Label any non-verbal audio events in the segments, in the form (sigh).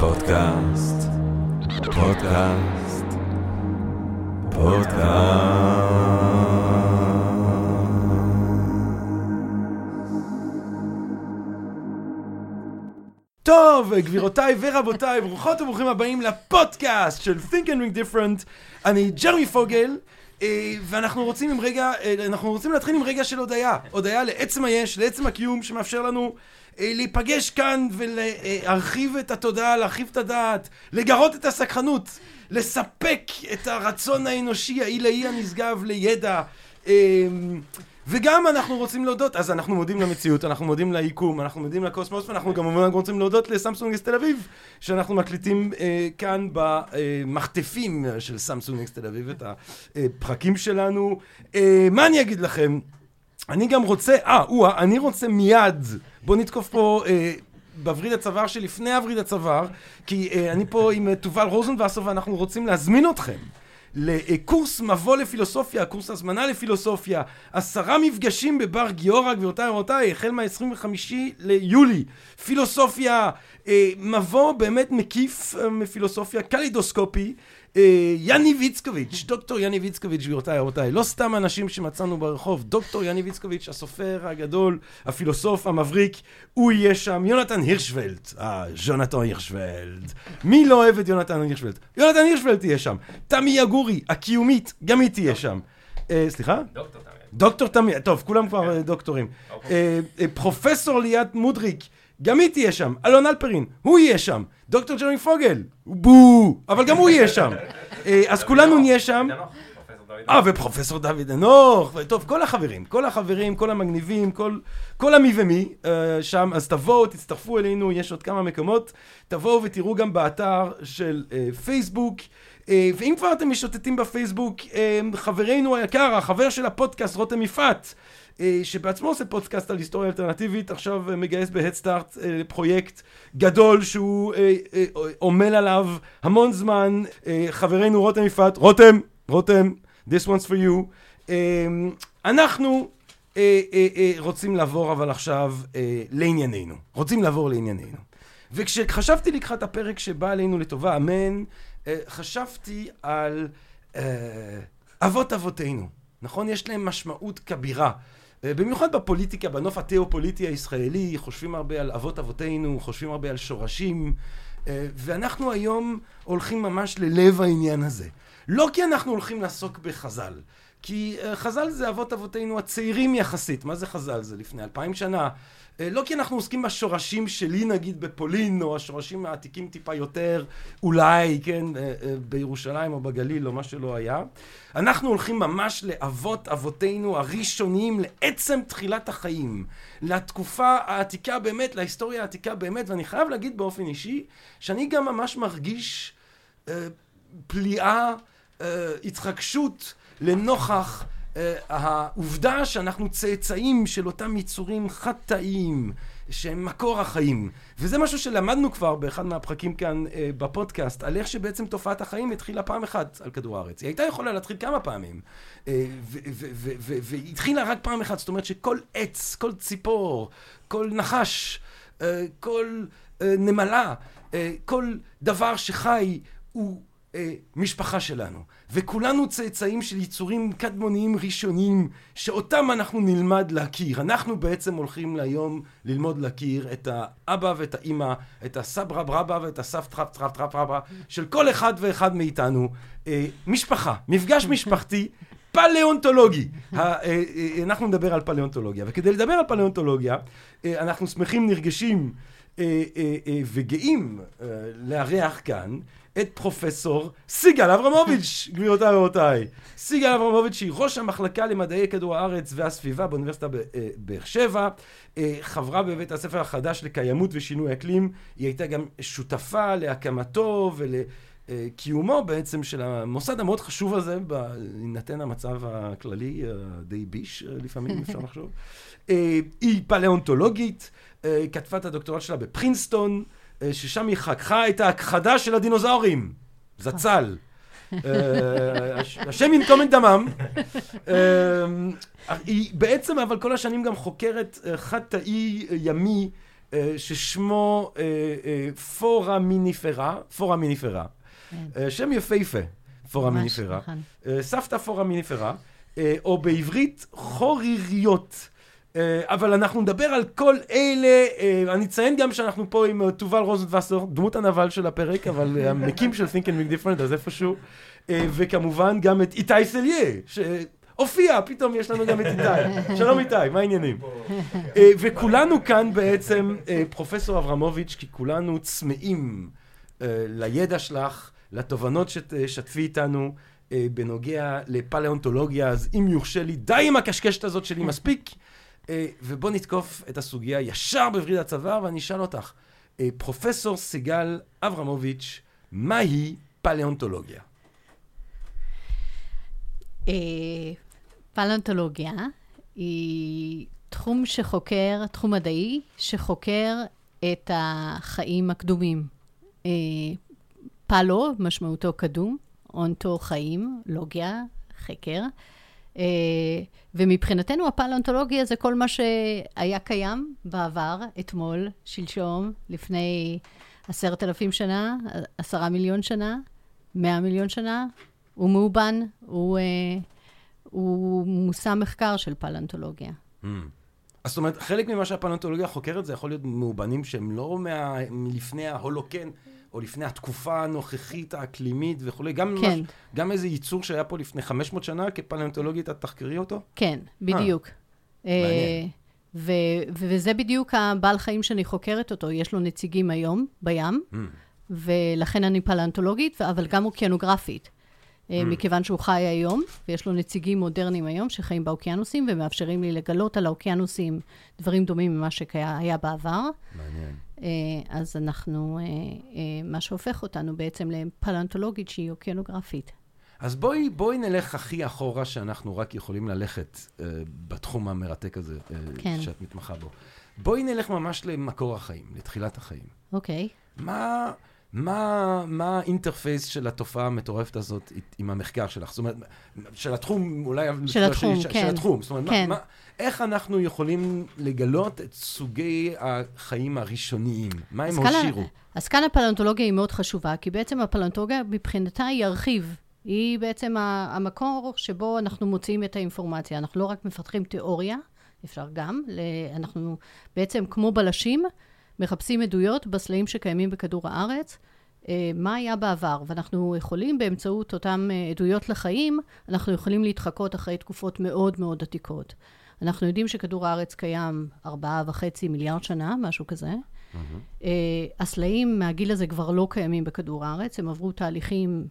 פודקאסט, פודקאסט, פודקאסט. טוב, גבירותיי ורבותיי, ברוכות וברוכים הבאים לפודקאסט של Think and Ring Different. אני ג'רמי פוגל. אה, ואנחנו רוצים עם רגע, אה, אנחנו רוצים להתחיל עם רגע של הודיה. הודיה לעצם היש, לעצם הקיום, שמאפשר לנו להיפגש כאן ולהרחיב את התודעה, להרחיב את הדעת, לגרות את הסקרנות, לספק את הרצון האנושי העילאי הנשגב לידע. וגם אנחנו רוצים להודות, אז אנחנו מודים למציאות, אנחנו מודים ליקום, אנחנו מודים לקוסמוס, ואנחנו גם רוצים להודות לסמסונג נקסט תל אביב, שאנחנו מקליטים אה, כאן במרתפים של סמסונג נקסט תל אביב את הפרקים שלנו. אה, מה אני אגיד לכם? אני גם רוצה, אה, או אני רוצה מיד, בואו נתקוף פה... אה, בווריד הצוואר שלפני הווריד הצוואר, כי אה, אני פה עם תובל רוזנבסר ואנחנו רוצים להזמין אתכם לקורס מבוא לפילוסופיה, קורס הזמנה לפילוסופיה, עשרה מפגשים בבר גיורא, גבירותיי ורבותיי, החל מה-25 ליולי. פילוסופיה, אה, מבוא באמת מקיף אה, מפילוסופיה, קלידוסקופי. אה, יאני ויצקוביץ', דוקטור יאני ויצקוביץ', גבירותיי ורבותיי, לא סתם אנשים שמצאנו ברחוב, דוקטור יאני ויצקוביץ', הסופר הגדול, הפילוסוף המבריק, הוא יהיה שם, יונתן הירשוולד, אה, ז'ונתן הירשוולד, מי לא אוהב את יונתן הירשוולד? יונתן הירשוולד תהיה שם, תמי יגורי, הקיומית, גם היא תהיה שם. אה, סליחה? דוקטור תמי. דוקטור תמי, טוב, כולם כבר כן. דוקטורים. אוקיי. פרופסור ליאת מודריק, גם היא תהיה שם, אלון אלפרין, הוא יהיה שם, דוקטור ג'רמי פוגל, בואו, אבל גם הוא יהיה שם. אה, אז כולנו נהיה שם. אה, ופרופסור דוד אנוך, טוב, כל החברים, כל החברים, כל המגניבים, כל, כל המי ומי uh, שם, אז תבואו, תצטרפו אלינו, יש עוד כמה מקומות, תבואו ותראו גם באתר של uh, פייסבוק, uh, ואם כבר אתם משוטטים בפייסבוק, uh, חברנו היקר, החבר של הפודקאסט, רותם יפעת, שבעצמו עושה פודקאסט על היסטוריה אלטרנטיבית, עכשיו אה, מגייס בהדסטארט אה, פרויקט גדול שהוא עמל עליו המון זמן. חברנו רותם יפעת, רותם, רותם, this one's for you. אנחנו רוצים לעבור אבל עכשיו לענייננו. רוצים לעבור לענייננו. וכשחשבתי לקחת הפרק שבא עלינו לטובה, אמן, חשבתי על אבות אבותינו. נכון? יש להם משמעות כבירה. אה, במיוחד בפוליטיקה, בנוף התיאופוליטי הישראלי, חושבים הרבה על אבות אבותינו, חושבים הרבה על שורשים, אה, ואנחנו היום הולכים ממש ללב העניין הזה. לא כי אנחנו הולכים לעסוק בחז"ל, כי אה, חז"ל זה אבות אבותינו הצעירים יחסית. מה זה חז"ל? זה לפני אלפיים שנה. אה, לא כי אנחנו עוסקים בשורשים שלי נגיד בפולין, או השורשים העתיקים טיפה יותר, אולי, כן, אה, בירושלים או בגליל או מה שלא היה. אנחנו הולכים ממש לאבות אבותינו הראשונים, לעצם תחילת החיים, לתקופה העתיקה באמת, להיסטוריה העתיקה באמת, ואני חייב להגיד באופן אישי, שאני גם ממש מרגיש אה, פליאה, אה, התרגשות לנוכח אה, העובדה שאנחנו צאצאים של אותם יצורים חטאים שהם מקור החיים. וזה משהו שלמדנו כבר באחד מהפרקים כאן אה, בפודקאסט על איך שבעצם תופעת החיים התחילה פעם אחת על כדור הארץ. היא הייתה יכולה להתחיל כמה פעמים אה, והתחילה רק פעם אחת. זאת אומרת שכל עץ, כל ציפור, כל נחש, כל נמלה, כל דבר שחי הוא משפחה שלנו וכולנו צאצאים של יצורים קדמוניים ראשונים שאותם אנחנו נלמד להכיר. אנחנו בעצם הולכים היום ללמוד להכיר את האבא ואת האימא, את הסברא ברבא ואת הסבתא טרפ טרפ רבא של כל אחד ואחד מאיתנו. אה, משפחה, מפגש משפחתי. פלאונטולוגי. אה, אה, אנחנו נדבר על פלאונטולוגיה, וכדי לדבר על פלאונטולוגיה, אנחנו שמחים, נרגשים וגאים לארח כאן את פרופסור סיגל אברמוביץ', (laughs) גבירותיי ורבותיי. סיגל אברמוביץ' היא ראש המחלקה למדעי כדור הארץ והסביבה באוניברסיטה אה, שבע, אה, חברה בבית הספר החדש לקיימות ושינוי אקלים, היא הייתה גם שותפה להקמתו ולקיומו בעצם של המוסד המאוד חשוב הזה, בהינתן המצב הכללי, די ביש לפעמים, אפשר (laughs) לחשוב. אה, היא פלאונטולוגית, כתבה את הדוקטורט שלה בפרינסטון. אה, ששם היא חככה את ההכחדה של הדינוזאורים, זצ"ל. אה, השם ינקום את דמם. אה, היא בעצם, אבל כל השנים גם חוקרת חד-תאי ימי ששמו אה, אה, פורמיניפרה, פורמיניפרה. כן. שם יפהפה, פורמיניפרה. ממש, נכון. סבתא פורמיניפרה, אה, או בעברית חוריריות. אה, אבל אנחנו נדבר על כל אלה, אה, אני אציין גם שאנחנו פה עם אה, תובל רוזנבסר, דמות הנבל של הפרק, אבל המקים של Think and Make Different, אז איפשהו. וכמובן גם את איתי סליה, שהופיע, פתאום יש לנו גם את איתי. (laughs) שלום איתי, מה העניינים? וכולנו כאן בעצם פרופסור אברמוביץ', כי כולנו צמאים לידע שלך, לתובנות שתשתפי איתנו בנוגע לפלאונטולוגיה, אז אם יורשה לי, די עם הקשקשת הזאת שלי מספיק, ובוא נתקוף את הסוגיה ישר בווריד הצוואר, ואני אשאל אותך, אה, פרופסור סיגל אברמוביץ', מהי פלאונטולוגיה? אה, פלנטולוגיה היא תחום שחוקר, תחום מדעי, שחוקר את החיים הקדומים. אה, פלו, משמעותו קדום, אונטו חיים, לוגיה, חקר. אה, ומבחינתנו הפלנטולוגיה זה כל מה שהיה קיים בעבר, אתמול, שלשום, לפני עשרת אלפים שנה, עשרה מיליון שנה, מאה מיליון שנה, הוא מאובן, הוא, אה, הוא מושא מחקר של פלנטולוגיה. Hmm. אז זאת אומרת, חלק ממה שהפלנטולוגיה חוקרת זה יכול להיות מאובנים שהם לא מה... מלפני ההולוקן, או לפני התקופה הנוכחית האקלימית וכולי. גם, כן. מש... גם איזה ייצור שהיה פה לפני 500 שנה, כפלנטולוגית את תחקרי אותו? כן, בדיוק. מעניין. אה, ו- וזה בדיוק הבעל חיים שאני חוקרת אותו. יש לו נציגים היום בים, Hmm. ולכן אני פלנטולוגית, אבל גם אוקיינוגרפית. אה, מכיוון שהוא חי היום, ויש לו נציגים מודרניים היום שחיים באוקיינוסים, ומאפשרים לי לגלות על האוקיינוסים דברים דומים ממה שהיה בעבר. מעניין. אה, אז אנחנו, אה, אה, מה שהופך אותנו בעצם לפלנטולוגית שהיא אוקיינוגרפית. אז בואי, בואי נלך הכי אחורה שאנחנו רק יכולים ללכת אה, בתחום המרתק הזה אה, כן. שאת מתמחה בו. בואי נלך ממש למקור החיים, לתחילת החיים. אוקיי. מה, מה, מה האינטרפייס של התופעה המטורפת הזאת עם המחקר שלך? זאת אומרת, של התחום, אולי... של התחום, של, כן. של התחום. זאת אומרת, כן. מה, מה, איך אנחנו יכולים לגלות את סוגי החיים הראשוניים? מה הם אז כאן ה- הושירו? אז כאן הפלנטולוגיה היא מאוד חשובה, כי בעצם הפלנטולוגיה מבחינתה היא ארכיב. היא בעצם המקור שבו אנחנו מוציאים את האינפורמציה. אנחנו לא רק מפתחים תיאוריה, אפשר גם, אנחנו בעצם כמו בלשים, מחפשים עדויות בסלעים שקיימים בכדור הארץ, אה, מה היה בעבר, ואנחנו יכולים באמצעות אותן אה, עדויות לחיים, אנחנו יכולים להתחקות אחרי תקופות מאוד מאוד עתיקות. אנחנו יודעים שכדור הארץ קיים ארבעה וחצי מיליארד שנה, משהו כזה. אה, הסלעים מהגיל הזה כבר לא קיימים בכדור הארץ, הם עברו תהליכים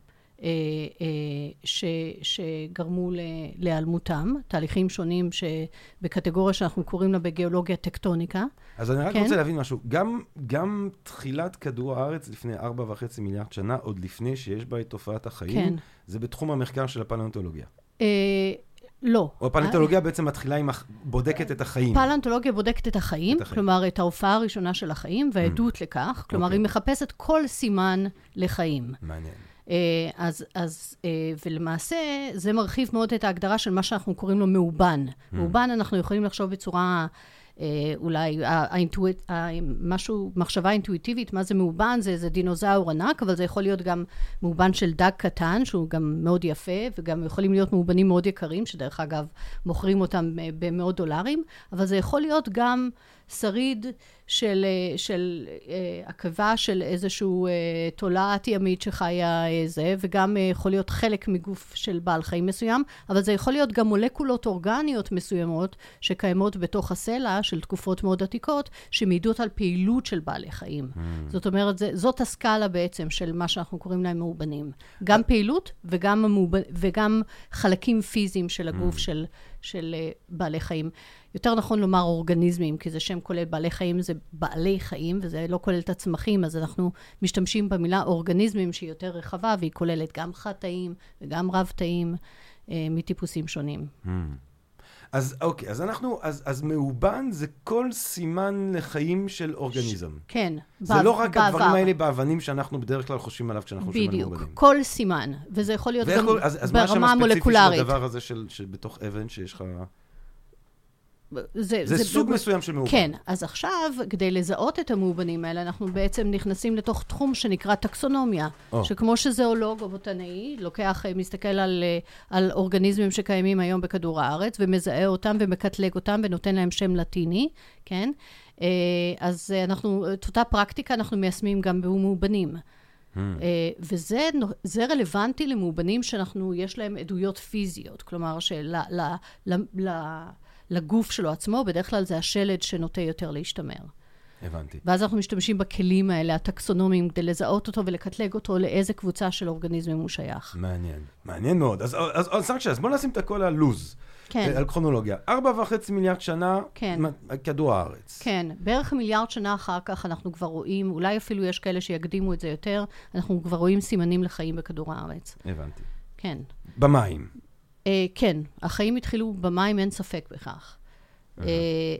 ש, שגרמו להיעלמותם, תהליכים שונים שבקטגוריה שאנחנו קוראים לה בגיאולוגיה טקטוניקה. אז אני רק כן. רוצה להבין משהו. גם, גם תחילת כדור הארץ לפני ארבע וחצי מיליארד שנה, עוד לפני שיש בה את תופעת החיים, כן. זה בתחום המחקר של הפלנטולוגיה. אה, לא. או הפלנטולוגיה בעצם מתחילה עם, בודקת את החיים. פלנטולוגיה בודקת את החיים, את החיים. כלומר, את ההופעה הראשונה של החיים והעדות לכך. כלומר, אוקיי. היא מחפשת כל סימן לחיים. מעניין. אה, אז, אז, אה, ולמעשה, זה מרחיב מאוד את ההגדרה של מה שאנחנו קוראים לו מאובן. מאובן, אנחנו יכולים לחשוב בצורה, אה, אולי, האינטואיט, משהו, מחשבה אינטואיטיבית, מה זה מאובן? זה איזה דינוזאור ענק, אבל זה יכול להיות גם מאובן של דג קטן, שהוא גם מאוד יפה, וגם יכולים להיות מאובנים מאוד יקרים, שדרך אגב, מוכרים אותם במאות דולרים, אבל זה יכול להיות גם שריד של, אה, של אה, עקבה של איזשהו אה, תולעת ימית שחיה זה, וגם יכול להיות חלק מגוף של בעל חיים מסוים, אבל זה יכול להיות גם מולקולות אורגניות מסוימות שקיימות בתוך הסלע של תקופות מאוד עתיקות, שמעידות על פעילות של בעלי חיים. זאת אומרת, זה, זאת הסקאלה בעצם של מה שאנחנו קוראים להם מאובנים. גם פעילות וגם, המאוב... וגם חלקים פיזיים של הגוף של, של אה, בעלי חיים. יותר נכון לומר אורגניזמים, כי זה שם כולל בעלי חיים, זה בעלי חיים, וזה לא כולל את הצמחים, אז אנחנו משתמשים במילה אורגניזמים שהיא יותר רחבה, והיא כוללת גם חד-תאים וגם רב-תאים אה, מטיפוסים שונים. אז אוקיי, אז אנחנו, אז, אז מאובן זה כל סימן לחיים של אורגניזם. כן, זה בעב- לא רק בעבר. הדברים האלה באבנים שאנחנו בדרך כלל חושבים עליו כשאנחנו חושבים על בדיוק, מאובנים. כל סימן, וזה יכול להיות גם קוראים- אז, אז מה השם ברמה הספציפי של המולקולרית. הדבר הזה של, שבתוך אבן שיש לך... זה, זה סוג מסוים של מאובן. כן, אז עכשיו, כדי לזהות את המאובנים האלה, אנחנו בעצם נכנסים לתוך תחום שנקרא טקסונומיה, או. שכמו שזואולוג או בוטנאי, לוקח, אה, מסתכל על, אה, על אורגניזמים שקיימים היום בכדור הארץ, ומזהה אותם ומקטלג אותם ונותן להם שם לטיני, כן? אה, אז אנחנו, את אותה פרקטיקה אנחנו מיישמים גם במאובנים. Hmm. וזה זה רלוונטי למאובנים שאנחנו, יש להם עדויות פיזיות, כלומר של, ל, ל, ל, לגוף שלו עצמו, בדרך כלל זה השלד שנוטה יותר להשתמר. הבנתי. ואז אנחנו משתמשים בכלים האלה, הטקסונומיים, כדי לזהות אותו ולקטלג אותו לאיזה קבוצה של אורגניזמים הוא שייך. מעניין. מעניין מאוד. אז, אז, אז, אז, אז בוא נשים את הכל על לוז. כן, על כרונולוגיה. ארבע וחצי מיליארד שנה, כן. כדור הארץ. כן. בערך מיליארד שנה אחר כך אנחנו כבר רואים, אולי אפילו יש כאלה שיקדימו את זה יותר, אנחנו כבר רואים סימנים לחיים בכדור הארץ. הבנתי. כן. במים. אה, כן, החיים התחילו במים, אין ספק בכך. אה,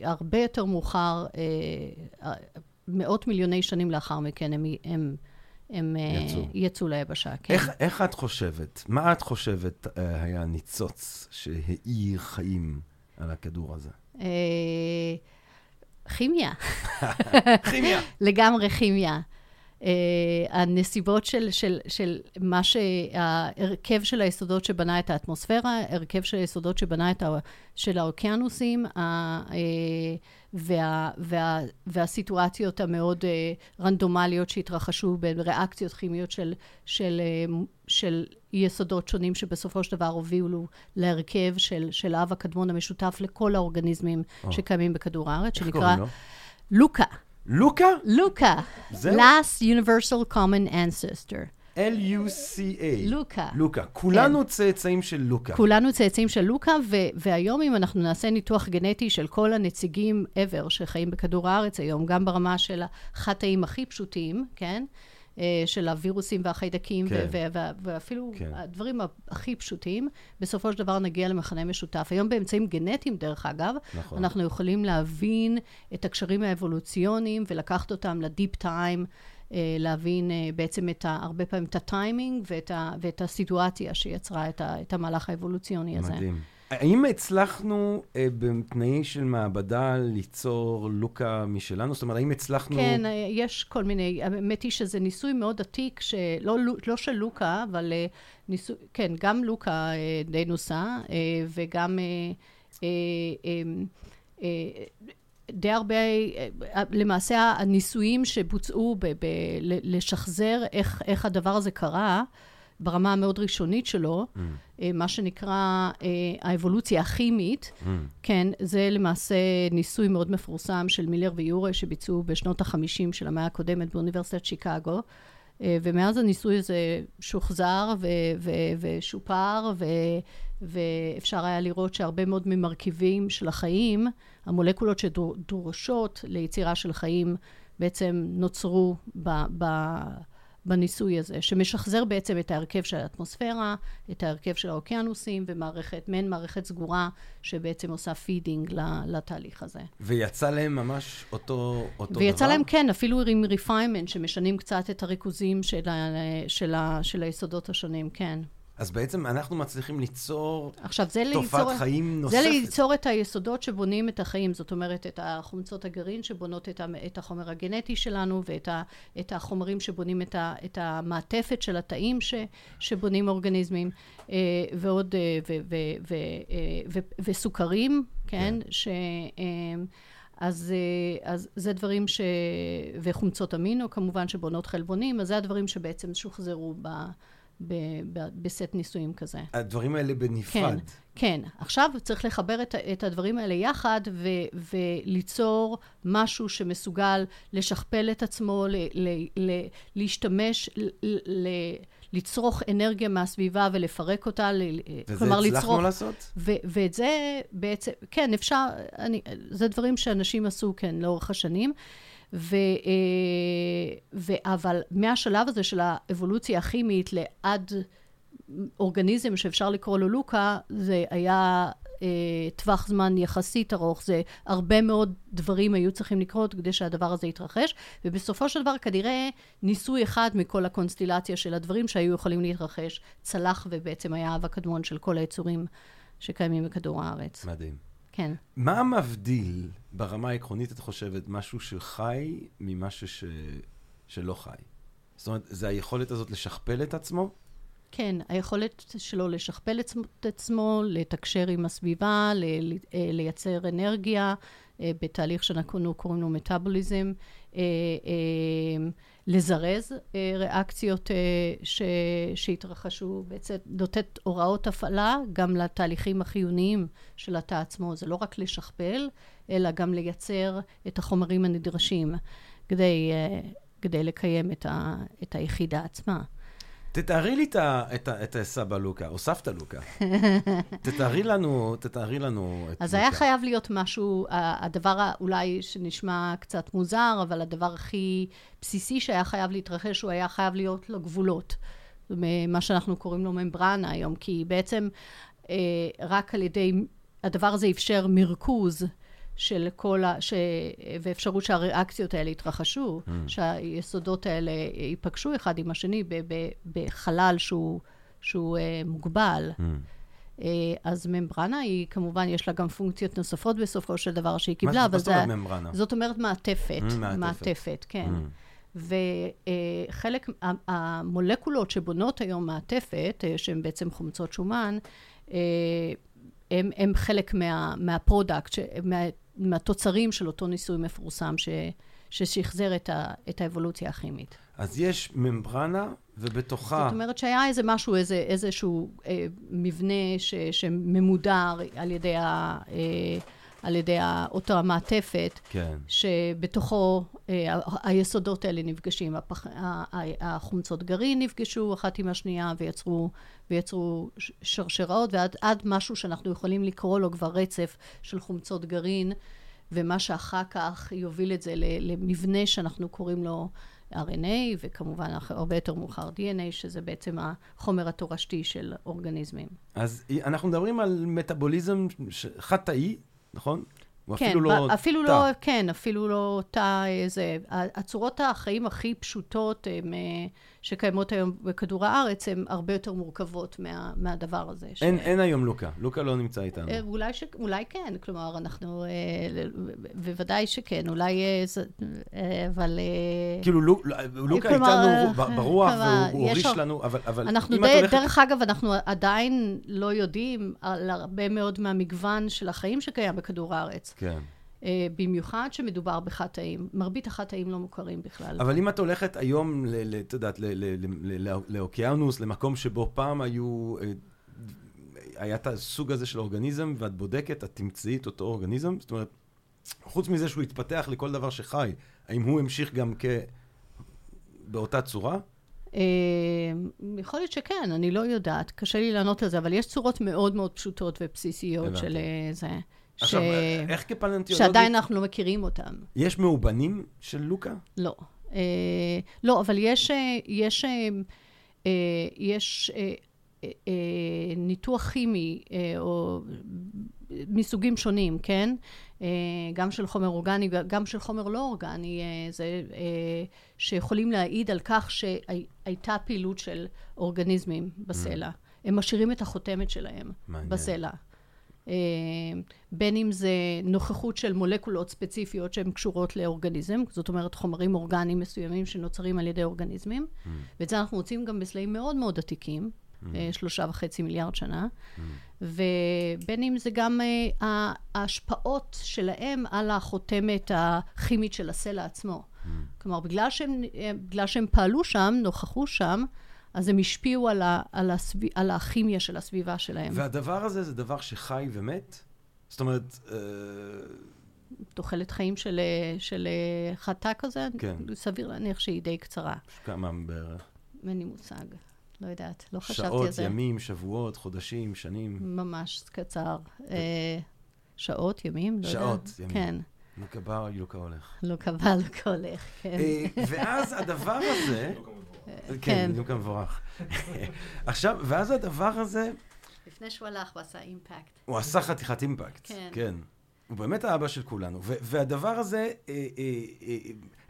והרבה יותר מאוחר, אה, מאות מיליוני שנים לאחר מכן, הם, הם, הם יצאו. יצאו ליבשה. כן. איך, איך את חושבת, מה את חושבת אה, היה הניצוץ שהאיר חיים על הכדור הזה? אה, כימיה, (laughs) כימיה. (laughs) לגמרי כימיה. Uh, הנסיבות של, של, של מה שההרכב של היסודות שבנה את האטמוספירה, הרכב של היסודות שבנה את ה, של האוקיינוסים, ה, uh, וה, וה, והסיטואציות המאוד uh, רנדומליות שהתרחשו בריאקציות כימיות של, של, uh, של יסודות שונים שבסופו של דבר הובילו להרכב של, של האב הקדמון המשותף לכל האורגניזמים או. שקיימים בכדור הארץ, שנקרא? לוקה. לוקה? לוקה. זהו? last universal common ancestor. L-U-C-A. לוקה. לוקה. כולנו צאצאים של לוקה. כולנו צאצאים של לוקה, ו- והיום אם אנחנו נעשה ניתוח גנטי של כל הנציגים ever שחיים בכדור הארץ היום, גם ברמה של החטאים הכי פשוטים, כן? אה, של הווירוסים והחיידקים, כן. ו- ו- ו- ואפילו כן. הדברים הכי פשוטים, בסופו של דבר נגיע למכנה משותף. היום באמצעים גנטיים, דרך אגב, נכון. אנחנו יכולים להבין את הקשרים האבולוציוניים ולקחת אותם לדיפ טיים, אה, להבין אה, בעצם את ה, הרבה פעמים את הטיימינג ואת, ה, ואת הסיטואציה שיצרה את, ה, את המהלך האבולוציוני הזה. מדהים. האם הצלחנו אה, בתנאי של מעבדה ליצור לוקה משלנו? זאת אומרת, האם הצלחנו... כן, אה, יש כל מיני, האמת היא שזה ניסוי מאוד עתיק, שלא לא של לוקה, אבל אה, ניסוי, כן, גם לוקה אה, די נוסה, אה, וגם אה, אה, אה, אה, די הרבה, אה, למעשה הניסויים שבוצעו ב- ב- לשחזר איך, איך הדבר הזה קרה, ברמה המאוד ראשונית שלו, Mm, מה שנקרא אה, האבולוציה הכימית, mm, כן, זה למעשה ניסוי מאוד מפורסם של מילר ויורה שביצעו בשנות ה-50 של המאה הקודמת באוניברסיטת שיקגו. אה, ומאז הניסוי הזה שוחזר ו- ו- ושופר, ו- ואפשר היה לראות שהרבה מאוד ממרכיבים של החיים, המולקולות שדורשות ליצירה של חיים, בעצם נוצרו ב- ב- בניסוי הזה, שמשחזר בעצם את ההרכב של האטמוספירה, את ההרכב של האוקיינוסים, ומערכת, מעין מערכת סגורה, שבעצם עושה feeding לתהליך הזה. ויצא להם ממש אותו, אותו ויצא דבר? להם, כן, אפילו עם refinement, שמשנים קצת את הריכוזים של, ה, של, ה, של היסודות השונים, כן. אז בעצם אנחנו מצליחים ליצור עכשיו, זה ליצור... תופעת חיים נוספת. זה ליצור את היסודות שבונים את החיים, זאת אומרת, את החומצות הגרעין שבונות את, ה, את החומר הגנטי שלנו, ואת ה, את החומרים שבונים את, ה, את המעטפת של התאים ש, שבונים אורגניזמים, אה, ועוד, אה, ו, ו, ו, אה, ו, וסוכרים, כן? כן. ש... אז, אז זה דברים ש... וחומצות אמינו כמובן שבונות חלבונים, אז זה הדברים שבעצם שוחזרו ב... ב... ב... בסט ניסויים כזה. הדברים האלה בנפרד. כן. עכשיו צריך לחבר את, את הדברים האלה יחד ו, וליצור משהו שמסוגל לשכפל את עצמו, ל, ל, ל, להשתמש, ל, ל, לצרוך אנרגיה מהסביבה ולפרק אותה, ל, וזה כלומר הצלחנו לצרוך... לעשות? ו- ואת זה בעצם, כן, אפשר, אני, זה דברים שאנשים עשו, כן, לאורך השנים. ו, אה, ו, אבל מהשלב הזה של האבולוציה הכימית לעד אורגניזם שאפשר לקרוא לו לוקה, זה היה אה, טווח זמן יחסית ארוך, זה הרבה מאוד דברים היו צריכים לקרות כדי שהדבר הזה יתרחש, ובסופו של דבר כנראה ניסוי אחד מכל הקונסטילציה של הדברים שהיו יכולים להתרחש צלח ובעצם היה האב הקדמון של כל היצורים שקיימים בכדור הארץ. מדהים. כן. מה מבדיל ברמה העקרונית, את חושבת, משהו שחי ממשהו ש... שלא חי? זאת אומרת, זה היכולת הזאת לשכפל את עצמו? כן, היכולת שלו לשכפל את עצמו, לתקשר עם הסביבה, ל- אה, לייצר אנרגיה אה, בתהליך שאנחנו קוראים לו מטאבוליזם, אה, לזרז ריאקציות ש- שהתרחשו, בעצם נותנת הוראות הפעלה גם לתהליכים החיוניים של התא עצמו. זה לא רק לשכפל, אלא גם לייצר את החומרים הנדרשים כדי, כדי לקיים את, ה- את היחידה עצמה. תתארי לי את הסבא לוקה, או סבתא לוקה. (laughs) תתארי לנו, תתארי לנו את לוקה. אז היה חייב להיות משהו, הדבר אולי שנשמע קצת מוזר, אבל הדבר הכי בסיסי שהיה חייב להתרחש, הוא היה חייב להיות לו גבולות. מה שאנחנו קוראים לו ממברנה היום, כי בעצם אה, רק על ידי, הדבר הזה אפשר מרכוז. של כל ה... ש... ואפשרות שהריאקציות האלה יתרחשו, mm. שהיסודות האלה ייפגשו אחד עם השני ב... ב... בחלל שהוא, שהוא uh, מוגבל. Mm. Uh, אז ממברנה היא, כמובן, יש לה גם פונקציות נוספות בסופו של דבר שהיא קיבלה, מה זאת אומרת ממברנה? זאת אומרת מעטפת. Mm, מעטפת. מעטפת, כן. Mm. וחלק, uh, המולקולות שבונות היום מעטפת, שהן בעצם חומצות שומן, הם, הם חלק מה, מה product, מה, מהתוצרים של אותו ניסוי מפורסם ש, ששחזר את, ה, את האבולוציה הכימית. אז יש ממברנה, ובתוכה... זאת אומרת שהיה איזה משהו, איזה, איזשהו אה, מבנה ש, שממודר על ידי, ה, אה, על ידי ה, אותו המעטפת, כן. שבתוכו אה, היסודות האלה נפגשים. הפח, החומצות גרעין נפגשו אחת עם השנייה ויצרו, ויצרו שרשראות, ועד משהו שאנחנו יכולים לקרוא לו כבר רצף של חומצות גרעין, ומה שאחר כך יוביל את זה למבנה שאנחנו קוראים לו RNA, וכמובן הרבה יותר מאוחר DNA, שזה בעצם החומר התורשתי של אורגניזמים. אז אנחנו מדברים על מטאבוליזם חד-תאי, נכון? כן, אפילו לא אפילו תא. לא, כן, אפילו לא תא, זה, הצורות החיים הכי פשוטות הם, שקיימות היום בכדור הארץ, הן הרבה יותר מורכבות מה, מהדבר הזה. אין, ש... אין היום לוקה, לוקה לא נמצא איתנו. אולי, ש... אולי כן, כלומר, אנחנו, בוודאי שכן, אולי, אבל... כאילו, לוקה כלומר, איתנו ברוח, והוא הוריש לנו, אבל, אבל אנחנו די, הולכת... דרך אגב, אנחנו עדיין לא יודעים על הרבה מאוד מהמגוון של החיים שקיים בכדור הארץ. כן. Uh, במיוחד שמדובר בחטאים. מרבית החטאים לא מוכרים בכלל. אבל אם את הולכת היום, את יודעת, לאוקיינוס, למקום שבו פעם היו, uh, היה את הסוג הזה של אורגניזם, ואת בודקת, את תמצאי את אותו אורגניזם, זאת אומרת, חוץ מזה שהוא התפתח לכל דבר שחי, האם הוא המשיך גם כ... באותה צורה? Uh, יכול להיות שכן, אני לא יודעת, קשה לי לענות על זה, אבל יש צורות מאוד מאוד פשוטות ובסיסיות של זה. עכשיו, ש... איך כפלנטיולוגית... שעדיין אנחנו לא מכירים אותם. יש מאובנים של לוקה? לא. אה, לא, אבל יש, אה, יש, אה, אה, יש אה, אה, אה, ניתוח כימי, אה, או מסוגים שונים, כן? אה, גם של חומר אורגני, גם של חומר לא אורגני, אה, זה, אה, שיכולים להעיד על כך שהייתה פעילות של אורגניזמים בסלע. Mm. הם משאירים את החותמת שלהם מעניין. בסלע. אה, בין אם זה נוכחות של מולקולות ספציפיות שהן קשורות לאורגניזם, זאת אומרת חומרים אורגניים מסוימים שנוצרים על ידי אורגניזמים, mm. ואת זה אנחנו מוצאים גם בסלעים מאוד מאוד עתיקים, mm. אה, שלושה וחצי מיליארד שנה, mm. ובין אם זה גם אה, ההשפעות שלהם על החותמת הכימית של הסלע עצמו. כלומר, בגלל שהם, בגלל שהם פעלו שם, נוכחו שם, אז הם השפיעו על, ה, על, הסב... על הכימיה של הסביבה שלהם. והדבר הזה זה דבר שחי ומת? זאת אומרת... אה... תוחלת חיים של, של חטא כזה, כן. סביר להניח שהיא די קצרה. כמה בערך? אין לי מושג. לא יודעת, לא חשבתי על זה. שעות, ימים, שבועות, חודשים, שנים? ממש קצר. אה, שעות, ימים? לא שעות, יודע. ימים. כן. לוקה בא, לוקה הולך. לוקה בא, לוקה הולך, כן. אה, ואז הדבר הזה... כן, בדיוק המבורך. (laughs) עכשיו, ואז הדבר הזה... לפני שהוא הלך, הוא עשה אימפקט. הוא עשה חתיכת אימפקט, כן. כן. הוא באמת האבא של כולנו. והדבר הזה, אה, אה, אה,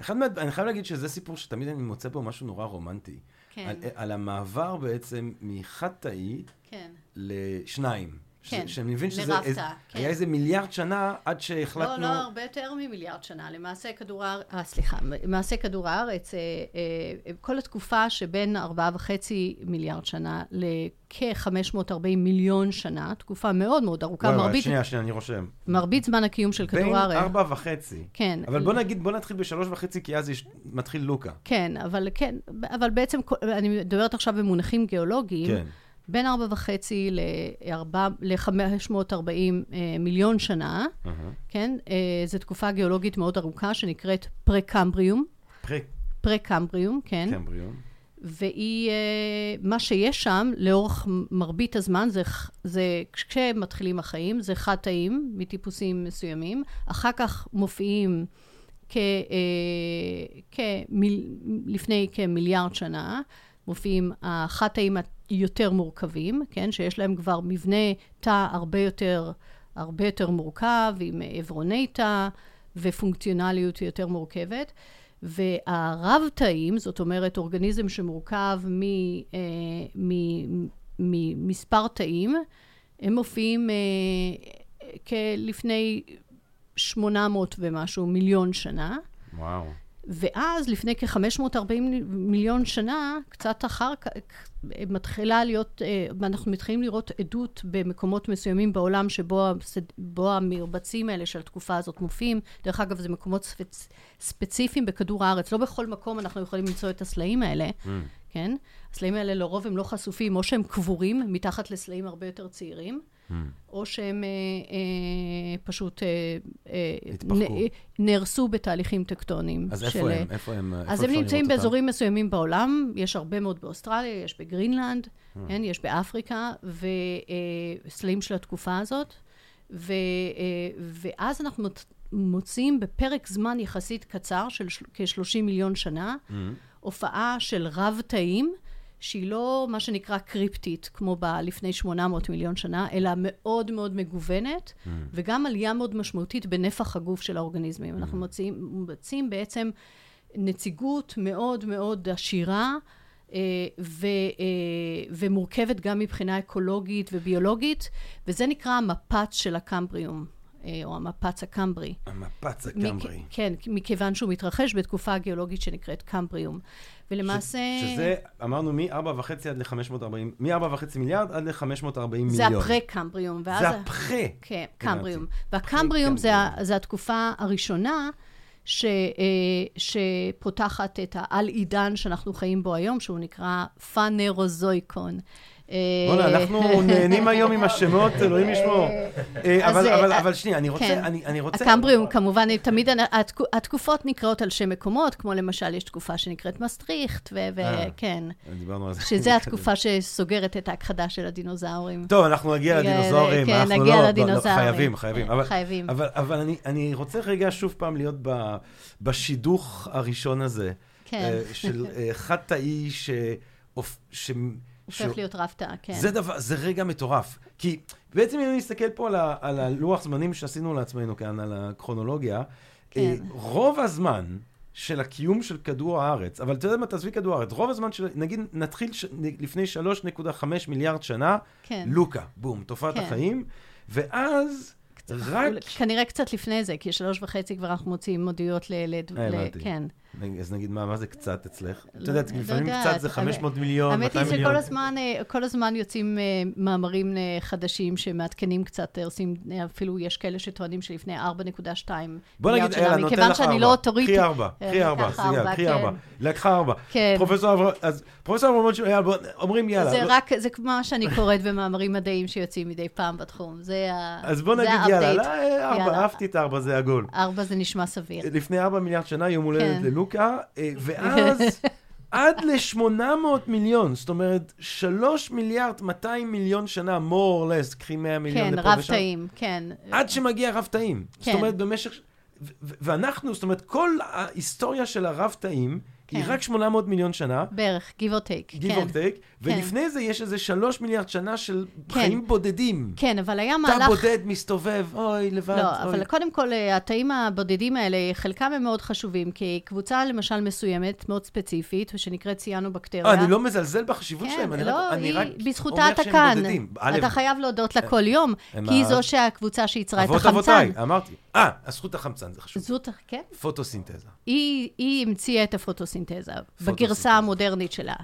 אחד מה... אני חייב להגיד שזה סיפור שתמיד אני מוצא בו משהו נורא רומנטי. כן. על, על המעבר בעצם מחד-תאי כן. לשניים. כן, שאני מבין שזה... לרב איזה- תא, כן. היה איזה מיליארד שנה עד לא, שהחלטנו... לא, הרבה יותר ממיליארד שנה. למעשה כדור הארץ, אה, סליחה, למעשה כדור הארץ, אה, אה, כל התקופה שבין ארבעה וחצי מיליארד שנה לכ-540 מיליון שנה, תקופה מאוד מאוד ארוכה, וואי, מרבית, שנייה, שנייה, אני רושם. מרבית זמן הקיום של בין כדור הארץ. ארבע וחצי. כן. אבל בוא נגיד, בוא נתחיל בשלוש וחצי, כי אז יש- מתחיל לוקה. כן, אבל כן, אבל בעצם, אני מדברת עכשיו במונחים גיאולוגיים. כן. בין ארבע וחצי ל-540 מיליון שנה. כן? אה, זו תקופה גיאולוגית מאוד ארוכה שנקראת פרה-קמבריום. פרה-קמבריום, כן. פרקמבריום. והיא, אה, מה שיש שם לאורך מרבית הזמן, זה, זה כשמתחילים החיים, זה חד-תאים מטיפוסים מסוימים, אחר כך מופיעים כ, אה, כמיל, לפני כמיליארד שנה, מופיעים החד-תאים היותר מורכבים, כן, שיש להם כבר מבנה תא הרבה יותר, הרבה יותר מורכב, עם עברוני תא ופונקציונליות יותר מורכבת. והרב-תאים, זאת אומרת אורגניזם שמורכב מ- אה, מ- ממספר תאים, הם מופיעים אה, כלפני 800 ומשהו מיליון שנה. וואו. ואז, לפני כ-540 מיליון שנה, קצת אחר כך, מתחילה להיות, אה, אנחנו מתחילים לראות עדות במקומות מסוימים בעולם שבו בו המרבצים האלה של התקופה הזאת מופיעים. דרך אגב, זה מקומות ספצ... ספציפיים בכדור הארץ. לא בכל מקום אנחנו יכולים למצוא את הסלעים האלה, Mm. כן? הסלעים האלה לרוב הם לא חשופים, או שהם קבורים מתחת לסלעים הרבה יותר צעירים. Mm. או שהם אה, אה, פשוט אה, אה. נ- נהרסו בתהליכים טקטוניים. אז של- איפה הם? איפה הם? איפה אז הם אפשר נמצאים? באזורים מסוימים בעולם, יש הרבה מאוד באוסטרליה, יש בגרינלנד, Hmm. כן, יש באפריקה, וסלעים של התקופה הזאת. ו, אה, ואז אנחנו מוצ- מוצאים בפרק זמן יחסית קצר של של- כ-30 מיליון שנה, Mm. הופעה של רב-תאים, שהיא לא מה שנקרא קריפטית, כמו ב- לפני 800 מיליון שנה, אלא מאוד מאוד מגוונת, Mm. וגם עלייה מאוד משמעותית בנפח הגוף של האורגניזמים. אנחנו מוצאים, מוצאים בעצם נציגות מאוד מאוד עשירה. אה, ו, אה, ומורכבת גם מבחינה אקולוגית וביולוגית, וזה נקרא המפץ של הקמבריום, או המפץ הקמברי. המפץ מכ- הקמברי. כן, מכיוון שהוא מתרחש בתקופה הגיאולוגית שנקראת קמבריום. ולמעשה... שזה, אמרנו מ-4.5 עד ל-540, מ-4.5 מיליארד עד ל-540 מיליון. זה הפרה-קמבריום. ואז זה הפרה. כן. קמבריום. והקמבריום זה. זה התקופה הראשונה ש, אה, שפותחת את העל-עידן שאנחנו חיים בו היום, שהוא נקרא פאנרוזויקון. אה, בוא'נה, אנחנו נהנים היום עם השמות, אלוהים ישמור. אה, אבל- אה, אבל- שנייה, אני רוצה, כן. אני רוצה... הקמבריום, כמובן, תמיד, התק- התקופות נקראות על שם מקומות, כמו למשל, יש תקופה שנקראת מסטריכט. וכן, דיברנו על זה. שזה התקופה שסוגרת את ההכחדה של הדינוזאורים. טוב, אנחנו נגיע לדינוזאורים, כן, אנחנו נגיע לא- לא- לא, לדינוזאורים. חייבים, חייבים. אבל- חייבים. אבל, אני, רוצה רגע שוב פעם להיות בשידוך הראשון הזה, כן. של חד-תאי ש... ש... הופך להיות רב-תא, כן. זה דבר, זה רגע מטורף. כי בעצם אם אני מסתכל פה על, ה, על הלוח זמנים שעשינו לעצמנו כאן, על הכרונולוגיה, כן. אה, רוב הזמן של הקיום של כדור הארץ, אבל אתה יודע מה, תעזבי כדור הארץ, רוב הזמן של, נגיד, נתחיל ש, לפני 3.5 מיליארד שנה, כן. לוקה, בום, תופעת כן. החיים, ואז רק... כנראה קצת לפני זה, כי שלוש וחצי כבר אנחנו מוציאים מודיעות ל... ל- אה, ל-. כן. אז נגיד, מה, מה זה קצת אצלך? את לא- יודעת, לא לפעמים. קצת זה 500 מיליון, האמת היא 200 מיליון. שכל הזמן, אה, כל הזמן יוצאים אה, מאמרים אה, חדשים שמעדכנים קצת, אה, עושים, אה, אפילו יש כאלה שטוענים שלפני 4.2 בוא מיליארד שנה, מכיוון שאני. לא אוטוריטית. קחי ארבע, אה, קחי ארבע, לקח סיגל, ארבע, קחי כן. ארבע. לקחה ארבע. כן. פרופסור אברהם, אז פרופסור אברהם, אומרים יאללה. זה לא- רק, זה מה שאני קוראת במאמרים מדעיים שיוצאים מדי פעם בתחום. זה ה... אז בוא נגיד יאללה, ה-update. לא, אה, ארבע, יאללה. אהבתי את ארבע, זה עגול. ארבע זה נשמע סביר. לפני ארבע מיליארד שנה, יום הולדת כן. ללוקה, אה, (laughs) ואז עד ל-800 מיליון, זאת אומרת, 3 מיליארד 200 מיליון שנה, more or less, קחי 100 מיליון כן, לפה רב ושם. תאים, כן. עד שמגיע רב תאים. זאת כן. אומרת, במשך... ואנחנו, זאת אומרת, כל ההיסטוריה של הרב תאים היא כן. רק 800 מיליון שנה, בערך, give or take. give כן. or take, ולפני זה יש איזה 3 מיליארד שנה של כן. חיים בודדים. כן, אבל היה מהלך... בודד מסתובב, אוי, לבד, לא, אוי. אבל קודם כל, אה, התאים הבודדים האלה, חלקם הם מאוד חשובים, כי קבוצה למשל מסוימת, מאוד ספציפית, שנקראת ציאנו-בקטריה. אה, אני לא מזלזל בחשיבות כן, שלהם, אני לא, רק, אני רק בזכותה אומר אתה שהם כאן. בודדים. אתה חייב להודות לה כל יום, כי היא זו שהקבוצה שייצרה את אבות החמצן. אבותיי, אמרתי. אה, הזכות החמצן, זה חשוב. זאת, כן? פוטוסינתזה. היא, המציאה את הפוטוסינתזה, פוטוסינתזה. בגרסה המודרנית שלה.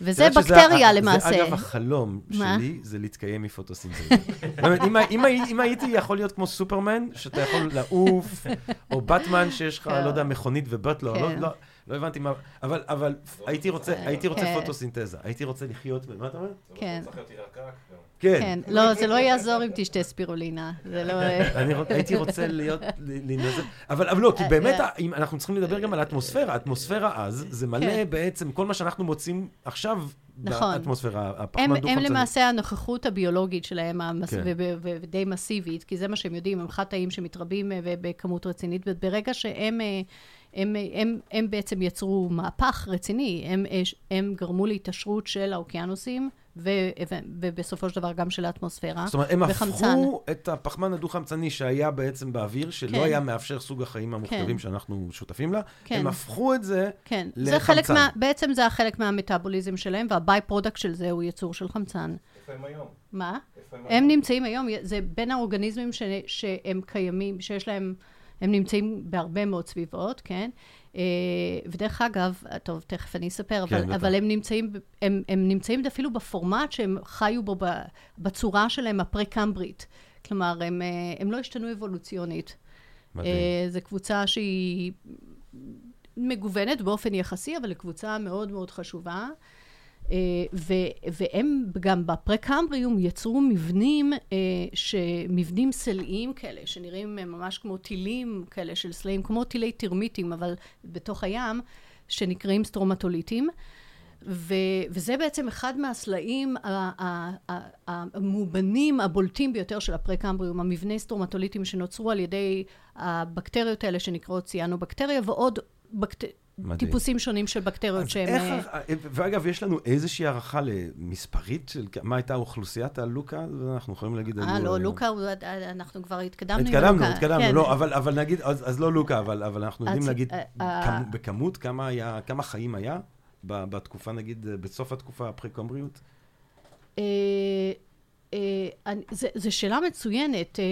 וזה שזה בקטריה למעשה. זה אגב החלום מה? שלי, זה להתקיים מפוטוסינתזה. באמת, אם הי- אם הי- אם הייתי יכול להיות כמו סופרמן, שאתה יכול לעוף, או באטמן שיש לך, כן. לא יודע, מכונית ובטלר, לא- כן. לא- לא הבנתי מה, אבל, אבל הייתי רוצה, הייתי רוצה כן. פוטוסינתזה, הייתי רוצה לחיות, מה אתה אומר? כן, כן. כן. לא, זה לא יעזור אם תשתה (laughs) ספירולינה. זה לא... אני רוצ- הייתי רוצה להיות, (laughs) אבל לא, כי אה, באמת, אה. אנחנו צריכים לדבר גם על האטמוספירה, האטמוספירה אז, זה מלא כן. בעצם, כל מה שאנחנו מוצאים עכשיו נכון. באטמוספירה, הם, הפחמן הם דו-חמצני. למעשה הנוכחות הביולוגית שלהם, המס... כן. ודי מסיבית, כי זה מה שהם יודעים, הם חד תאים שמתרבים אה, בכמות רצינית, וברגע שהם אה, הם, הם, הם, הם בעצם יצרו מהפך רציני, הם, אה, הם גרמו להתעשרות של האוקיינוסים, ו- ו- ובסופו של דבר גם של האטמוספירה. זאת אומרת, הם וחמצן. הפכו את הפחמן הדו-חמצני שהיה בעצם באוויר, שלא כן. היה מאפשר סוג החיים המוכתבים כן. שאנחנו שותפים לה, כן. הם הפכו את זה כן, זה חלק לחמצן. מה, בעצם זה החלק מהמטאבוליזם שלהם, וה by-product של זה הוא ייצור של חמצן. איפה הם היום? מה? איפה הם הם היום? נמצאים היום, זה בין האורגניזמים ש, שהם קיימים, שיש להם, הם נמצאים בהרבה מאוד סביבות, כן? אה, ודרך אגב, טוב, תכף אני אספר, כן, אבל, בטח. אבל הם נמצאים, הם, הם נמצאים אפילו בפורמט שהם חיו בו בצורה שלהם הפרה-קמברית. כלומר, הם, אה, הם לא השתנו אבולוציונית. מדהים. אה, זו קבוצה שהיא מגוונת באופן יחסי, אבל קבוצה מאוד מאוד חשובה. אה, ו- והם גם בפרה-קמבריום יצרו מבנים, אה, מבנים סלעיים כאלה, שנראים ממש כמו טילים כאלה של סלעים, כמו טילי טרמיטים, אבל בתוך הים, שנקראים סטרומטוליטים. ו- וזה בעצם אחד מהסלעים המאובנים הבולטים ביותר של הפרה-קמבריום, המבני סטרומטוליטים שנוצרו על ידי הבקטריות האלה שנקראות ציאנו-בקטריה, ועוד בקט... מדהים. טיפוסים שונים של בקטריות שהם... איך, אה, ה- ואגב, יש לנו איזושהי הערכה למספרית של מה הייתה אוכלוסיית הלוקה? אנחנו יכולים להגיד... אה, היו, לא, לוקה, אנחנו כבר התקדמנו עם התקדמנו, לוקה. התקדמנו, כן. לא, אבל, אבל נגיד, אז, אז לא לוקה, אבל, אבל אנחנו יודעים להגיד אה, כמו, אה, בכמות כמה היה, כמה חיים היה בתקופה, נגיד, אה, בסוף התקופה? אה, אה, זה- זו שאלה מצוינת. אה,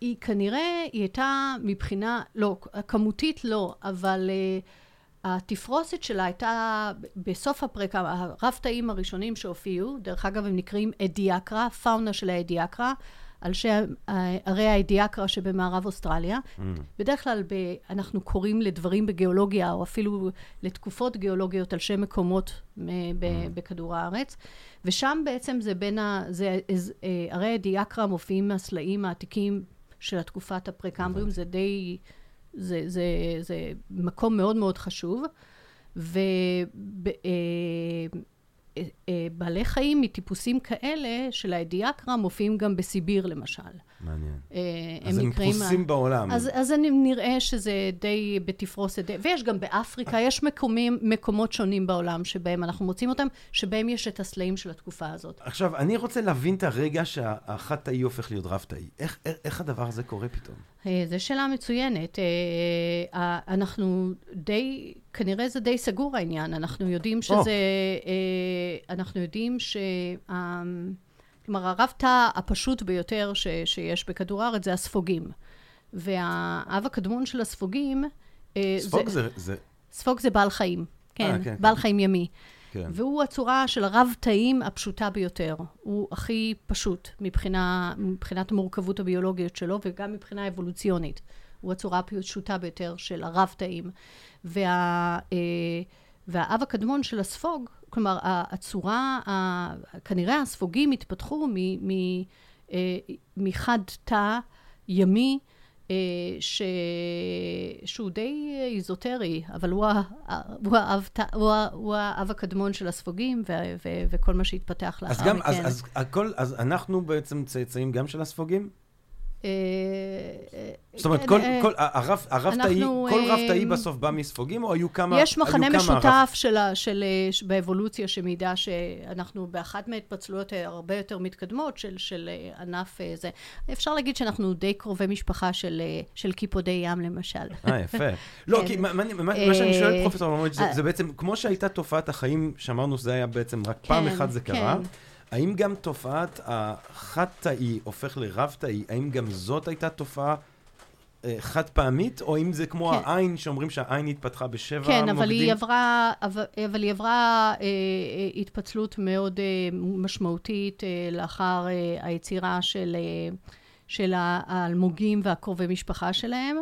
היא כנראה, היא הייתה מבחינה, לא, כמותית לא, אבל אה, התפרוסת שלה הייתה בסוף הפרקה, הרב תאים הראשונים שהופיעו, דרך אגב הם נקראים אדיאקרה, פאונה של האדיאקרה, על שם ערי האדיאקרה שבמערב אוסטרליה. בדרך כלל ב, אנחנו קוראים לדברים בגיאולוגיה, או אפילו לתקופות גיאולוגיות על שם מקומות מ- ב- בכדור הארץ. ושם בעצם זה בין ה... זה, אה, ערי האדיאקרה מופיעים מהסלעים העתיקים של התקופת הפרה-קמבריום, זה די... זה, זה, זה מקום מאוד מאוד חשוב. ובעלי חיים מטיפוסים כאלה של האדיאקרה מופיעים גם בסיביר למשל. מעניין. אה, אז הם פרוסים בעולם. אז, אז אני נראה שזה די בתפרוסת, די- ויש גם באפריקה, יש מקומים, מקומות שונים בעולם שבהם אנחנו מוצאים אותם, שבהם יש את הסלעים של התקופה הזאת. עכשיו, אני רוצה להבין את הרגע שהחד-תאי הופך להיות רב-תאי. איך, איך, איך הדבר הזה קורה פתאום? אה, זו שאלה מצוינת. אה, אה, אנחנו די, כנראה זה די סגור העניין. אנחנו יודעים שזה, אה, אנחנו יודעים ש... אה, כלומר, הרב תא הפשוט ביותר ש, שיש בכדור הארץ זה הספוגים. והאב הקדמון של הספוגים... ספוג זה... זה... ספוג זה בעל חיים, כן, אה, כן, בעל כן. חיים ימי. כן. והוא הצורה של הרב-תאים הפשוטה ביותר. הוא הכי פשוט מבחינה, מבחינת המורכבות הביולוגית שלו וגם מבחינה אבולוציונית. הוא הצורה הפשוטה ביותר של הרב-תאים. וה, אה, והאב הקדמון של הספוג, כלומר, הצורה, כנראה הספוגים התפתחו אה, מחד תא ימי, ש... שהוא די איזוטרי, אבל הוא. הוא, האב... הוא, ה... הוא האב הקדמון של הספוגים ו... ו... וכל מה שהתפתח לאחר אז גם, מכן. אז, אז הכל, אז אנחנו בעצם צאצאים גם של הספוגים? זאת אומרת, כן, כל, אה, כל, הרב תאי, אנחנו, כל רב אה, תאי בסוף בא מספוגים, או היו כמה, יש מחנה משותף של, של, אה, ש- באבולוציה שמעידה שאנחנו באחת מההתפצלויות הרבה יותר מתקדמות של, של אה, ענף אה, זה. אפשר להגיד שאנחנו די קרובי משפחה של, אה, של קיפודי ים למשל. אה, יפה. (laughs) לא, כן. כי מה, מה, מה, שאני שואל, אה, פרופסור אברמוביץ', זה, אה, זה בעצם, כמו שהייתה תופעת החיים, שאמרנו שזה היה בעצם רק פעם אחת זה קרה, כן. האם גם תופעת החד-תאי הופך לרב-תאי, האם גם זאת הייתה תופעה אה, חד פעמית, או אם זה כמו כן. העין, שאומרים שהעין התפתחה בשבע כן, מוקדים? אבל היא עברה, אבל, אבל היא עברה אה, אה, התפצלות מאוד אה, משמעותית אה, לאחר אה, היצירה של, אה, של האלמוגים והקרובי משפחה שלהם.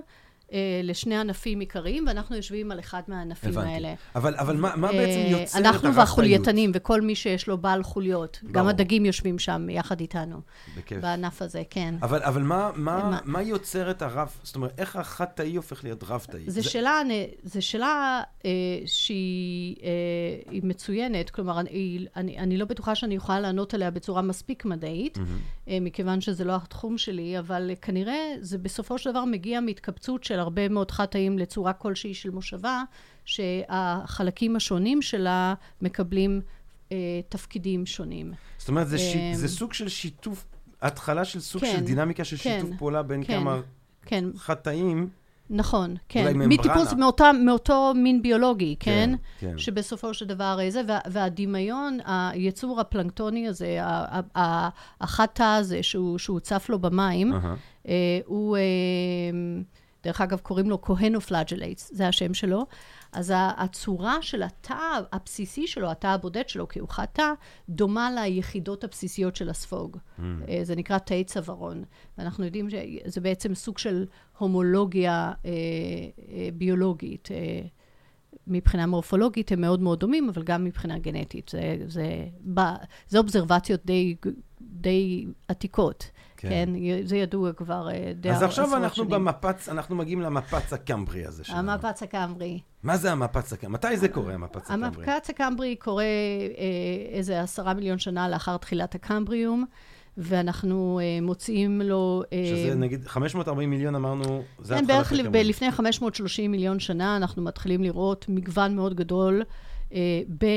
אה, לשני ענפים עיקריים, ואנחנו יושבים על אחד מהענפים הבנתי. האלה. אבל, אבל מה, מה בעצם אה, יוצר את הרב-תאיות? אנחנו והחולייתנים, וכל מי שיש לו בעל חוליות. גם ברור. הדגים יושבים שם יחד איתנו, בכיף. בענף הזה, כן. אבל, אבל מה, מה, מה- מה יוצר את הרב, זאת אומרת, איך החד-תאי הופך להיות רב-תאי? זו שאלה, זו שאלה אה, שהיא אה, מצוינת, כלומר, אני, אני, אני לא בטוחה שאני יכולה לענות עליה בצורה מספיק מדעית, מהמם. אה, מכיוון שזה לא התחום שלי, אבל אה, כנראה זה בסופו של דבר מגיע מהתקבצות של הרבה מאוד חד-תאים לצורה כלשהי של מושבה, שהחלקים השונים שלה מקבלים אה, תפקידים שונים. זאת אומרת, זה, ש... אמ, זה סוג של שיתוף, התחלה של סוג כן, של דינמיקה של כן, שיתוף פעולה בין כן, כמה כן, חד-תאים. נכון, כן. אולי ממברנה. מטיפוס מאותה, מאותו מין ביולוגי, כן? כן. שבסופו של דבר אה, זה, וה, והדמיון, היצור הפלנקטוני הזה, ה- ה- ה- החד-תא הזה שהוא, שהוא צף לו במים, אהה. אה, הוא, אה, דרך אגב, קוראים לו choanoflagellates, זה השם שלו. אז הצורה של התא הבסיסי שלו, התא הבודד שלו, כי הוא חד-תא, דומה ליחידות הבסיסיות של הספוג. אה, זה נקרא תאי צווארון. ואנחנו יודעים שזה בעצם סוג של הומולוגיה אה, אה, ביולוגית. אה, מבחינה מורפולוגית הם מאוד מאוד דומים, אבל גם מבחינה גנטית. זה, זה, ב, זה אובזרבציות די, די עתיקות. כן. כן. כן, זה ידוע כבר אה, די אז עשרות עכשיו אנחנו. במפץ, אנחנו מגיעים למפץ הקמברי הזה שלנו. המפץ הקמברי. מה זה המפץ הקמברי? מתי זה קורה, המפץ הקמברי? המפץ הקמברי קורה אה, איזה עשרה מיליון שנה לאחר תחילת הקמבריום, ואנחנו אה, מוצאים לו... אה, שזה נגיד 540 מיליון אמרנו, זה כן, התחלת בערך הקמברי. ב- לפני 530 מיליון שנה אנחנו מתחילים לראות מגוון מאוד גדול ב, אה,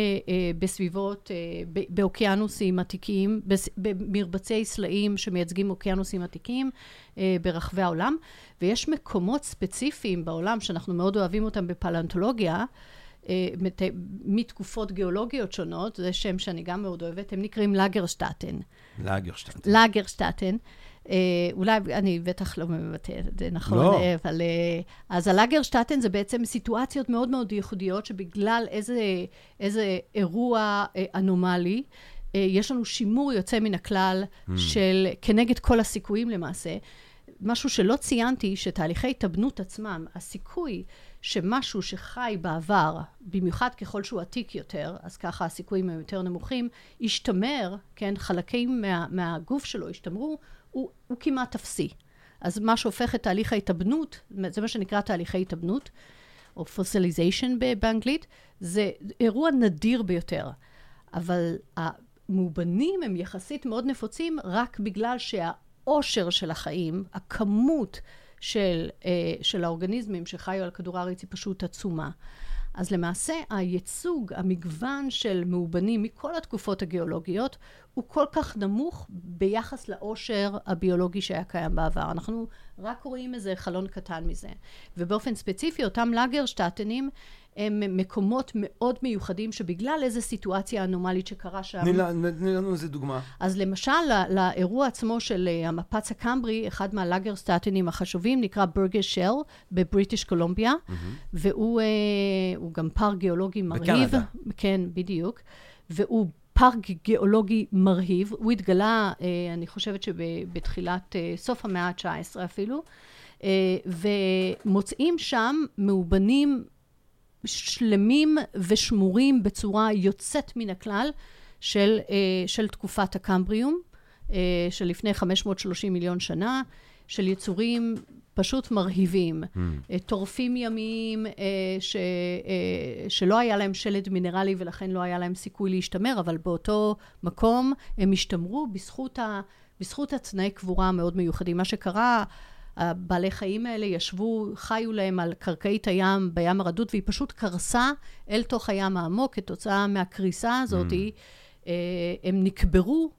בסביבות, אה, באוקיינוסים עתיקים, במרבצי סלעים שמייצגים אוקיינוסים עתיקים אה, ברחבי העולם, ויש מקומות ספציפיים בעולם שאנחנו מאוד אוהבים אותם בפלנטולוגיה, אה, מת- מתקופות גיאולוגיות שונות, זה שם שאני גם מאוד אוהבת, הם נקראים לגרשטטן. לאגרשטיין. לגרשטטן. אה, אולי, אני בטח לא מבטאת את זה נכון, לא. אה, אבל... אה, אז הלגרשטטן זה בעצם סיטואציות מאוד מאוד ייחודיות, שבגלל איזה, איזה אירוע אנומלי, יש לנו שימור יוצא מן הכלל של, כנגד כל הסיכויים למעשה. משהו שלא ציינתי, שתהליכי התאבנות עצמם, הסיכוי שמשהו שחי בעבר, במיוחד ככל שהוא עתיק יותר, אז ככה הסיכויים הם יותר נמוכים, ישתמר, כן, חלקים מה, מהגוף שלו ישתמרו, הוא, הוא כמעט אפסי. אז מה שהופך את תהליך ההתאבנות, זה מה שנקרא תהליכי התאבנות, או פוסליזיישן באנגלית, זה אירוע נדיר ביותר. אבל המאובנים הם יחסית מאוד נפוצים רק בגלל שהעושר של החיים, הכמות של, אה, של האורגניזמים שחיו על כדור הארץ היא פשוט עצומה. אז למעשה הייצוג, המגוון של מאובנים מכל התקופות הגיאולוגיות, הוא כל כך נמוך ביחס לעושר הביולוגי שהיה קיים בעבר. אנחנו רק רואים איזה חלון קטן מזה. ובאופן ספציפי, אותם לגרשטטנים הם מקומות מאוד מיוחדים, שבגלל איזו סיטואציה אנומלית שקרה שם... תני לנו איזה דוגמה. אז למשל, ל- לאירוע עצמו של אה, המפץ הקמברי, אחד מהלגרסטטנים החשובים נקרא ברגר של בבריטיש קולומביה, והוא אה, הוא גם פארק גיאולוגי מרהיב. בקנדה. כן, בדיוק. והוא פארק גיאולוגי מרהיב. הוא התגלה, אה, אני חושבת שבתחילת, אה, סוף המאה ה-19 אפילו, אה, ומוצאים שם מאובנים שלמים ושמורים בצורה יוצאת מן הכלל של, של תקופת הקמבריום, של לפני 530 מיליון שנה, של יצורים פשוט מרהיבים. Mm. טורפים ימיים אה, ש, אה, שלא היה להם שלד מינרלי ולכן לא היה להם סיכוי להשתמר, אבל באותו מקום הם השתמרו בזכות בזכות התנאי קבורה המאוד מיוחדים. מה שקרה, הבעלי חיים האלה ישבו, חיו להם על קרקעית הים בים הרדוד, והיא פשוט קרסה אל תוך הים העמוק כתוצאה מהקריסה הזאת. Mm. הם נקברו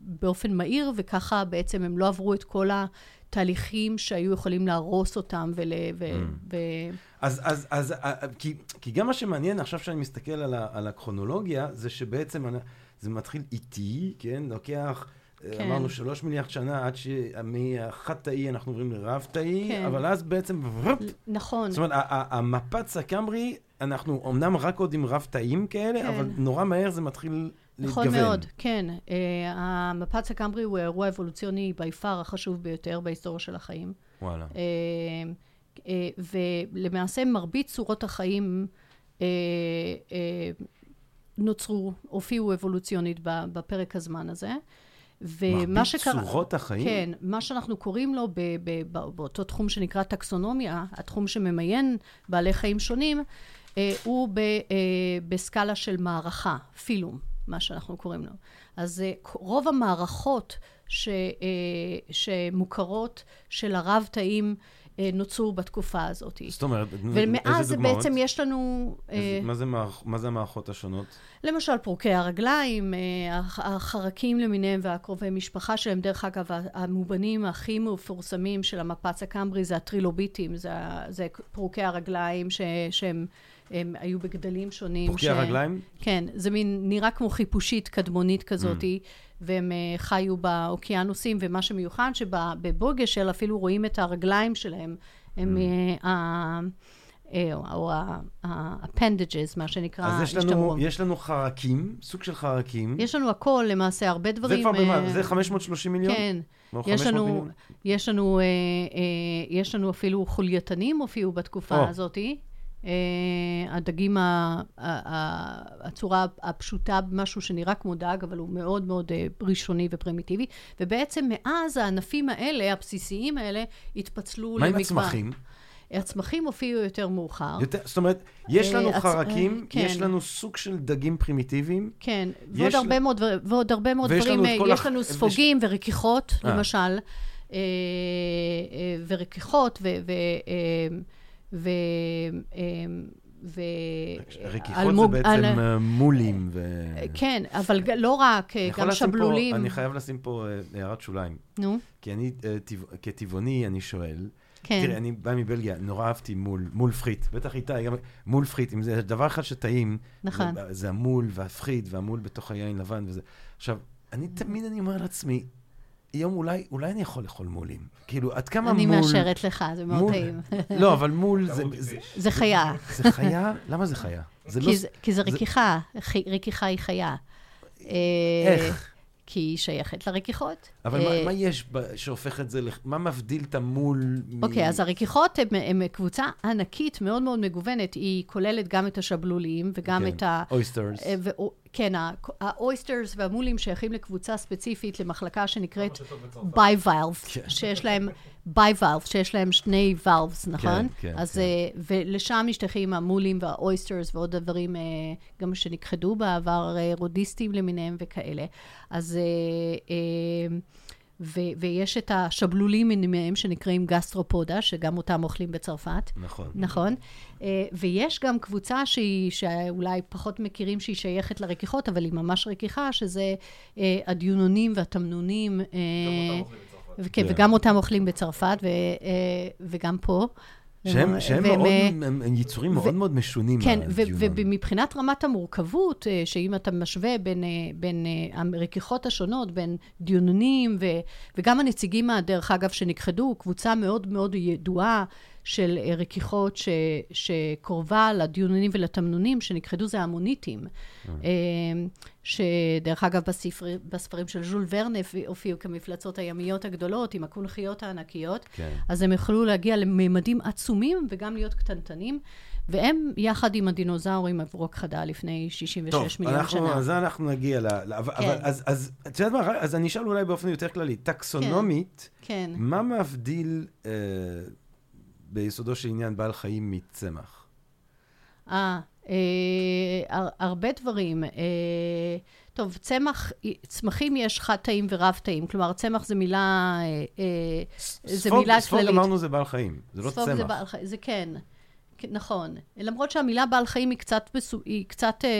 באופן מהיר, וככה בעצם הם לא עברו את כל התהליכים שהיו יכולים להרוס אותם ול... ו... Mm. ו... אז, אז, אז, כי, כי גם מה שמעניין עכשיו שאני מסתכל על, ה, על הקרונולוגיה, זה שבעצם זה מתחיל איטי, כן? לוקח... כן. אמרנו שלוש מיליארד שנה עד שמחד-תאי אנחנו עוברים לרב-תאי, כן. אבל אז בעצם... נכון. זאת אומרת, המפץ הקמברי, אנחנו אמנם רק עוד עם רב-תאים כאלה, כן. אבל נורא מהר זה מתחיל נכון להתגוון. מאוד, כן. Uh, המפץ הקמברי הוא האירוע האבולוציוני בי פאר החשוב ביותר בהיסטוריה של החיים. וואלה. Uh, uh, ולמעשה מרבית צורות החיים uh, uh, נוצרו, הופיעו אבולוציונית בפרק הזמן הזה. ומה שקרה... מרבית צורות החיים? כן, מה שאנחנו קוראים לו ב, ב, ב, באותו תחום שנקרא טקסונומיה, התחום שממיין בעלי חיים שונים, אה, הוא ב, אה, בסקאלה של מערכה, פילום, מה שאנחנו קוראים לו. אז אה, רוב המערכות ש, אה, שמוכרות של הרב-תאים אה, נוצרו בתקופה הזאת. זאת אומרת, איזה דוגמאות? ומאז בעצם יש לנו... איזה, אה, מה, זה מה זה המערכות השונות? למשל, פורקי הרגליים, החרקים למיניהם והקרובי משפחה שלהם. דרך אגב, המובנים הכי מפורסמים של המפץ הקמברי זה הטרילוביטים, זה, זה פורקי הרגליים ש, שהם... הם היו בגדלים שונים. פורקי ש... הרגליים? כן, זה מין, נראה כמו חיפושית קדמונית כזאת, mm. והם uh, חיו באוקיינוסים, ומה שמיוחד שבבוגשל אפילו רואים את הרגליים שלהם, הם, mm. uh, או ה-appendages, מה שנקרא, אז יש לנו, יש לנו חרקים, סוג של חרקים. יש לנו הכל, למעשה, הרבה דברים. זה כבר במה? זה 530 מיליון? כן. יש לנו, יש, לנו, יש לנו אפילו חולייתנים הופיעו בתקופה. הזאת. אה, הדגים, הצורה הפשוטה, משהו שנראה כמו דג, אבל הוא מאוד מאוד אה, ראשוני ופרימיטיבי. ובעצם מאז הענפים האלה, הבסיסיים האלה, התפצלו למגוון. מה עם הצמחים? הצמחים הופיעו יותר מאוחר. יותר, זאת אומרת, יש לנו הצ... חרקים, כן. יש לנו סוג של דגים פרימיטיביים. כן, ועוד הרבה, ל... מאוד, ועוד הרבה מאוד דברים. לנו, יש לנו ספוגים וש... ורכיכות, למשל, ורכיכות, ו... ו ו... אמ, ו... רכיכות זה בעצם על... אה, מולים ו... כן, אבל לא רק, גם שבלולים. פה, אני חייב לשים פה אה, הערת שוליים. נו. כי אני, אה, כטבעוני, אני שואל, כן. תראי, אני בא מבלגיה, נורא אהבתי מול, מול פחית. בטח איתה, גם מול פחית. אם זה דבר אחד שטעים, נכון. זה, זה המול והפחית והמול בתוך היין לבן וזה. עכשיו, אני תמיד אני אומר לעצמי, יום אולי, אולי אני יכול לאכול מולים. כאילו, עד כמה אני מול... אני מאשרת לך, זה מאוד מול... טעים. לא, אבל מול זה... זה, זה חיה. זה חיה? למה זה חיה? זה כי, לא... זה, כי זה רכיכה, זה... רכיכה היא חיה. איך? כי היא שייכת לרכיכות. אבל מה, מה יש שהופך את זה, מה מבדיל את המול? אוקיי, אז הרכיכות הן קבוצה ענקית, מאוד מאוד מגוונת. היא כוללת גם את השבלולים וגם את ה... oysters. כן, ה oysters והמולים שייכים לקבוצה ספציפית, למחלקה שנקראת bivalve, כן. שיש להם bivalve, שיש להם שני valves, נכון? כן, כן. אז, כן. ולשם משתייכים המולים וה oysters ועוד דברים אה, גם שנכחדו בעבר, אה, רודיסטים למיניהם וכאלה. אז... ו- ויש את השבלולים מהם שנקראים גסטרופודה, שגם אותם אוכלים בצרפת. נכון. נכון. ויש גם קבוצה שהיא, שאולי פחות מכירים שהיא שייכת לרכיכות, אבל היא ממש רכיכה, שזה הדיונונים והתמנונים. Uh, וכן, yeah. וגם אותם אוכלים בצרפת, ו, uh, וגם פה. שהם, שהם מאוד, הם, הם יצורים מאוד מאוד משונים. כן, ומבחינת רמת המורכבות, אה, שאם אתה משווה בין, אה, בין אה, הרכיכות השונות, בין דיונונים, ו, וגם הנציגים, דרך אגב, שנכחדו, קבוצה מאוד מאוד ידועה של רכיכות ש, שקרובה לדיונונים ולתמנונים, שנכחדו זה המוניטים. שדרך אגב, בספר, בספרים של ז'ול ורנה הופיעו כמפלצות הימיות הגדולות, עם הקונכיות הענקיות. כן. אז הם יכלו להגיע לממדים עצומים וגם להיות קטנטנים. והם, יחד עם הדינוזאורים, עברו הכחדה לפני 66 טוב, מיליון אנחנו, שנה. טוב, אז אנחנו נגיע ל... ל כן. אבל אז, אז, את יודעת מה? אז אני אשאל אולי באופן יותר כללי. טקסונומית, כן. כן. מה מבדיל אה, ביסודו של עניין בעל חיים מצמח? אה, אה, הרבה דברים. אה, טוב, צמח, צמחים יש חד-תאים ורב-תאים. כלומר, צמח זה מילה, אה, אה, זה ספוג- מילה ספוג כללית. אמרנו זה בעל חיים, זה לא ספוג זה צמח. בעל חיים, זה כן. נכון. למרות שהמילה בעל חיים היא קצת. היא קצת אה,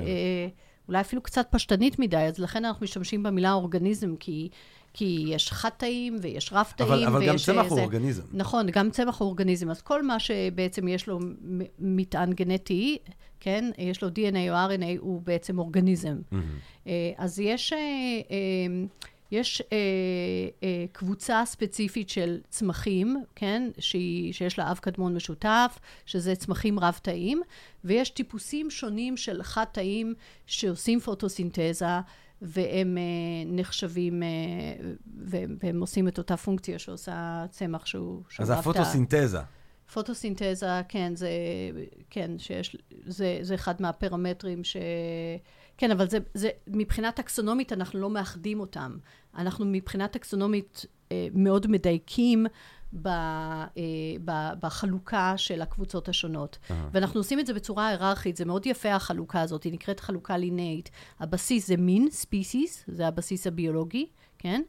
כן. אה, אולי אפילו קצת פשטנית מדי, אז לכן אנחנו משתמשים במילה אורגניזם, כי, כי יש חד-תאים ויש רב-תאים. אבל, אבל גם ויש, צמח הוא אורגניזם. נכון, גם צמח הוא אורגניזם. אז כל מה שבעצם יש לו מטען גנטי, כן, יש לו DNA או RNA, הוא בעצם אורגניזם. אה, אז יש, אה, אה, יש אה, אה, קבוצה ספציפית של צמחים, כן, שהיא, שיש לה אב קדמון משותף, שזה צמחים רב-תאים, ויש טיפוסים שונים של חד-תאים שעושים פוטוסינתזה. והם אה, נחשבים, אה, והם, והם עושים את אותה פונקציה שעושה צמח שהוא, אז רב-תא. הפוטוסינתזה. פוטוסינתזה, כן, זה, כן, שיש, זה, זה אחד מהפרמטרים ש... כן, אבל זה, זה, מבחינה טקסונומית אנחנו לא מאחדים אותם. אנחנו מבחינה טקסונומית אה, מאוד מדייקים ב, אה, ב, בחלוקה של הקבוצות השונות. אהה. ואנחנו עושים את זה בצורה היררכית, זה מאוד יפה החלוקה הזאת, היא נקראת חלוקה לינאית. הבסיס זה מין, ספיסיס, זה הבסיס הביולוגי, כן?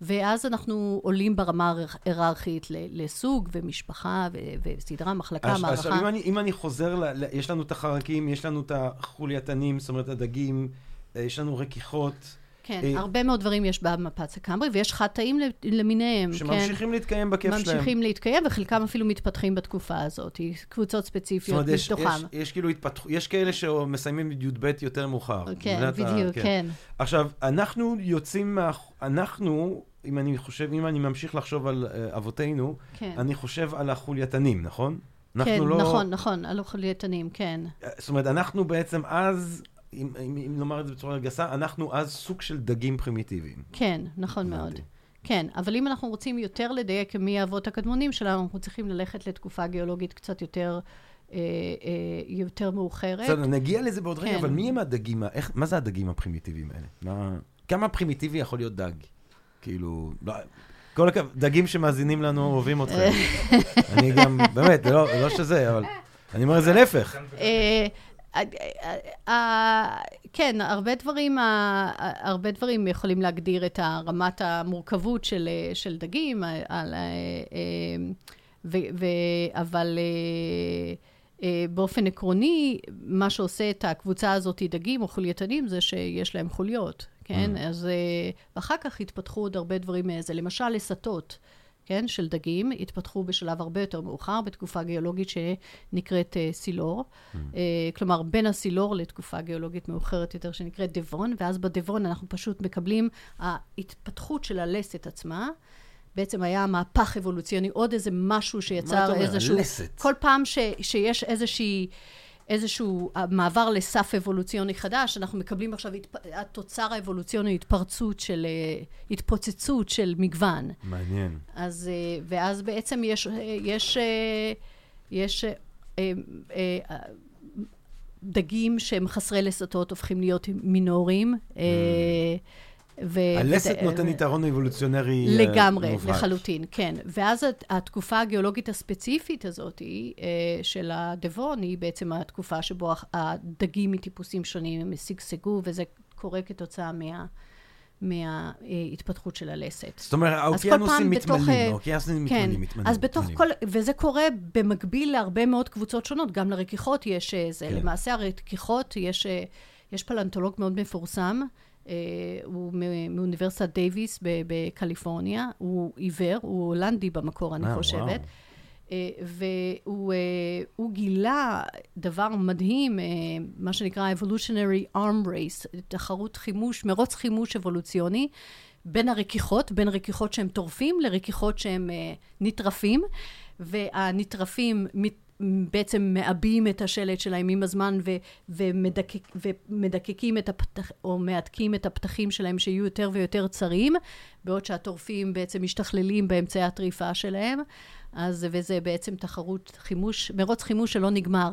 ואז אנחנו עולים ברמה היררכית לסוג ומשפחה ו- וסדרה, מחלקה, אז- מערכה. עכשיו, אם אני, אם אני חוזר, ל, ל, יש לנו את החרקים, יש לנו את החולייתנים, זאת אומרת, הדגים, אה, יש לנו רכיכות, כן, אה, הרבה מאוד דברים יש במפץ הקמרי, ויש חד-תאים ל- למיניהם, כן. שממשיכים להתקיים בכיף שלהם. ממשיכים להתקיים, וחלקם אפילו מתפתחים בתקופה הזאת. קבוצות ספציפיות אומרת, יש, מתוכם. יש, יש כאילו התפתח... יש כאלה שמסיימים י"ב יותר מאוחר. כן, את ה- בדיוק, כן. עכשיו, אנחנו יוצאים מה... אנחנו, אם אני חושב, אם אני ממשיך לחשוב על uh, אבותינו, כן, אני חושב על החולייתנים, נכון? אנחנו כן, לא... נכון, נכון, על חולייתנים, כן. זאת אומרת, אנחנו בעצם אז, אם, אם, אם נאמר את זה בצורה גסה, אנחנו אז סוג של דגים פרימיטיביים. כן, נכון מאוד. כן, אבל אם אנחנו רוצים יותר לדייק מי האבות הקדמונים שלנו, אנחנו צריכים ללכת לתקופה גיאולוגית קצת יותר, אה, אה, יותר מאוחרת. בסדר, נגיע לזה בעוד רגע, כן. אבל מי הם הדגים, איך, מה זה הדגים הפרימיטיביים האלה? מה, כמה פרימיטיבי יכול להיות דג? כאילו, לא, כל הכבוד, דגים שמאזינים לנו אוהבים אתכם. (laughs) אני גם, באמת, לא, לא שזה, אבל אני אומר את זה להפך. אה, כן, הרבה דברים, אה, הרבה דברים יכולים להגדיר את רמת המורכבות של, אה, של דגים, על, ו, ו, אבל באופן עקרוני, מה שעושה את הקבוצה הזאת דגים או חולייתנים זה שיש להם חוליות, כן? Mm. אז ואחר כך התפתחו עוד הרבה דברים מזה. למשל, לסתות. כן, של דגים, התפתחו בשלב הרבה יותר מאוחר, בתקופה גיאולוגית שנקראת uh, סילור. Mm. Uh, כלומר, בין הסילור לתקופה גיאולוגית מאוחרת יותר שנקראת דבון, ואז בדבון אנחנו פשוט מקבלים, ההתפתחות של הלסת עצמה, בעצם היה מהפך אבולוציוני, עוד איזה משהו מה שיצר אתה אומר? איזשהו... הלסת. כל פעם ש, שיש איזושהי... איזשהו אה, מעבר לסף אבולוציוני חדש, אנחנו מקבלים עכשיו, התפ... התוצר האבולוציוני, התפרצות של, אה, התפוצצות של מגוון. מעניין. אז, אה, ואז בעצם יש, יש, יש דגים שהם חסרי לסתות הופכים להיות מינוריים. אה, ו- הלסת ו- נותן יתרון אבולוציונרי אה, לגמרי, מובהק. לחלוטין, כן. ואז הת- התקופה הגיאולוגית הספציפית הזאת אה, של הדבון, היא בעצם התקופה שבו הדגים מטיפוסים שונים הם שגשגו, וזה קורה כתוצאה מה... מההתפתחות של הלסת. זאת אומרת, האוקיינוסים מתמלאים, אה, האוקיינוסים כן, מתמלאים, מתמלאים. אז בתוך מתמלאים. כל, וזה קורה במקביל להרבה מאוד קבוצות שונות, גם לרכיכות יש אה, זה. כן. למעשה הרכיכות, יש, יש פלנטולוג מאוד מפורסם, הוא מ- מאוניברסיטת דייוויס בקליפורניה, הוא עיוור, הוא הולנדי במקור, אני אה, חושבת. אה, והוא אה, הוא גילה דבר מדהים, אה, מה שנקרא evolutionary arm race, תחרות חימוש, מרוץ חימוש אבולוציוני. בין הרכיכות, בין רכיכות שהם טורפים לרכיכות שהם אה, נטרפים, והנטרפים מת, בעצם מעבים את השלט שלהם עם הזמן ו, ומדקק, ומדקקים את הפתח, או מהדקים את הפתחים שלהם שיהיו יותר ויותר צרים, בעוד שהטורפים בעצם משתכללים באמצעי הטריפה שלהם. אז, וזה בעצם תחרות חימוש, מרוץ חימוש שלא נגמר.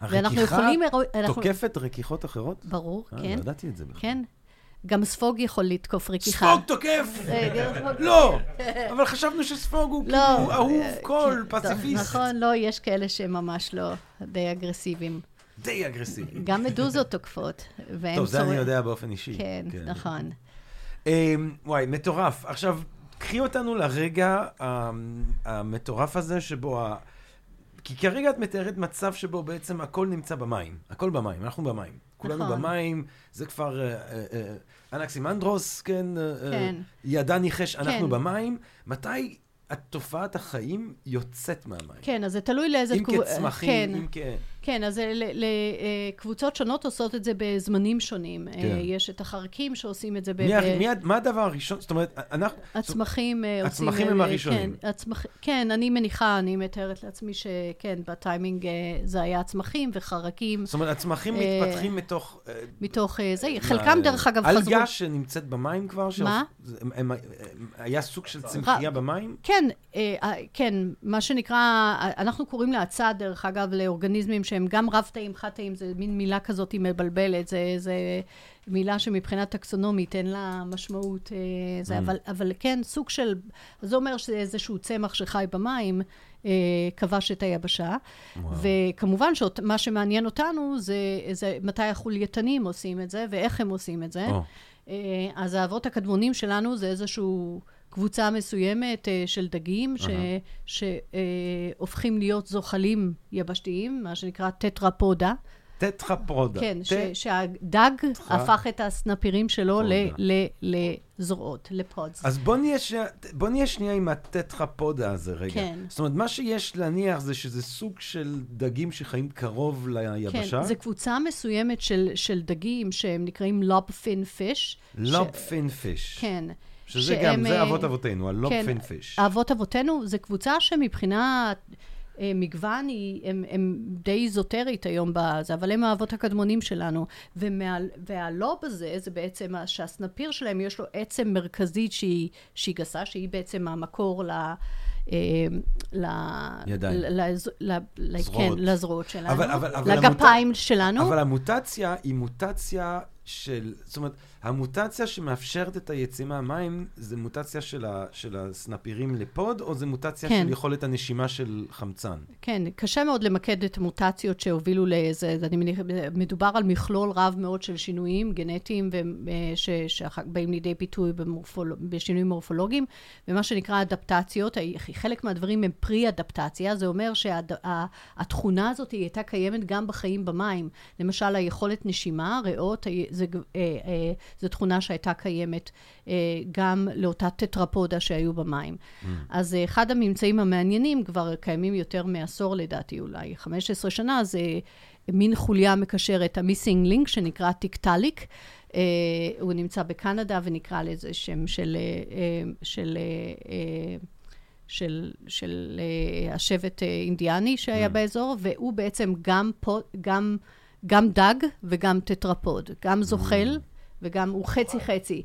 הרקיחה יכולים... אנחנו- תוקפת רכיכות אחרות? ברור, אה, כן. לא ידעתי את זה בכלל. כן. גם ספוג יכול לתקוף רכיחה. ספוג תוקף! אה, (laughs) לא! אבל חשבנו שספוג הוא לא. כאילו אהוב אה, קול, כן, פציפיסט. נכון, לא, יש כאלה שהם ממש לא די אגרסיביים. די אגרסיבי. גם מדוזות תוקפות. והן טוב, זה אני יודע באופן אישי. כן, נכון. אמ, וואי, מטורף. עכשיו, קחי אותנו לרגע אמ, המטורף הזה שבו ה... כי כרגע את מתארת מצב שבו בעצם הכל נמצא במים. הכל במים, אנחנו במים. כולנו נכון. במים, זה כבר אה, אה, אה, אנקסימנדרוס, כן? אה, אה, כן. ידע ניחש, אנחנו כן. במים. מתי תופעת החיים יוצאת מהמים? כן, אז זה תלוי לאיזה... אם תקו- כצמחים, כן, אם כ... כן, אז אה, ל- ל- אה, קבוצות שונות עושות את זה בזמנים שונים. כן. אה, יש את החרקים שעושים את זה ב... מי ב- מי מה הדבר הראשון? זאת אומרת, אנחנו... הצמחים עושים... הצמחים הם הראשונים. כן, הצמח... כן, אני מניחה, אני מתארת לעצמי שכן, בטיימינג זה היה הצמחים וחרקים זאת אומרת, הצמחים מתפתחים מתוך... מתוך זה. חלקם, דרך אגב, חזרו... אלגה שנמצאת במים כבר? מה? היה סוג של צמחייה במים? כן, כן, מה שנקרא, אנחנו קוראים להצה, דרך אגב, לאורגניזמים שהם גם רב-תאים, חד-תאים, זה מין מילה כזאת מבלבלת, זה, זה מילה שמבחינה טקסונומית אין לה משמעות, אה, זה, Mm. אבל, אבל כן, סוג של, זה אומר שזה איזשהו צמח שחי במים, אה, כבש את היבשה. וואו. וכמובן שמה שמעניין אותנו זה, זה מתי החולייתנים עושים את זה ואיך הם עושים את זה. או. אה, אז האבות הקדמונים שלנו זה איזושהי קבוצה מסוימת אה, של דגים שהופכים להיות זוחלים יבשתיים, מה שנקרא טטרפודה. טטרפרודה. כן, ש- שהדג הפך את הסנפירים שלו ל-. ל- לזרועות, לפודס. אז בוא נהיה, שנייה, בוא נהיה שנייה עם הטטרפודה הזה רגע. כן. זאת אומרת, מה שיש להניח זה שזה סוג של דגים שחיים קרוב ליבשה. כן, זו קבוצה מסוימת של, של דגים שהם נקראים לובפין פיש. לוב פין פיש. כן. שזה שהם, גם, זה אה, אבות אבותינו, הלוב כן. האבות אבותינו זו קבוצה שמבחינה אה, מגוון היא, הם, הם די איזוטרית היום בזה, אבל הם האבות הקדמונים שלנו. ומה, והלוב הזה, זה בעצם שהסנפיר שלהם יש לו עצם מרכזית שהיא, שהיא גסה, שהיא בעצם המקור ל... אה, ל... ידיים. ל-. כן, לזרועות שלנו. אבל- אבל- אבל לגפיים שלנו. אבל המוטציה היא מוטציה של, זאת אומרת, המוטציה שמאפשרת את היציאה מהמים, זה מוטציה של, ה, של הסנפירים לפוד, או זה מוטציה כן. של יכולת הנשימה של חמצן? כן, קשה מאוד למקד את המוטציות שהובילו לזה, אני מניח, מדובר על מכלול רב מאוד של שינויים גנטיים שבאים לידי ביטוי במורפול, בשינויים מורפולוגיים, ומה שנקרא אדפטציות, חלק מהדברים הם פרי אדפטציה, זה אומר שהתכונה הזאת היא הייתה קיימת גם בחיים במים. למשל, היכולת נשימה, ריאות, זה, אה, אה, זו תכונה שהייתה קיימת אה, גם לאותה טטרפודה שהיו במים. Mm. אז אה, אחד הממצאים המעניינים, כבר קיימים יותר מעשור לדעתי, אולי 15 שנה, זה מין חוליה מקשרת, ה missing link, שנקרא טיקטליק. אה, הוא נמצא בקנדה ונקרא לזה שם של... אה, של אה, של, של אה, השבט אה, אינדיאני שהיה אממ. באזור, והוא בעצם גם, פו, גם, גם דג וגם טטרפוד, גם זוחל אממ. וגם, הוא חצי חצי.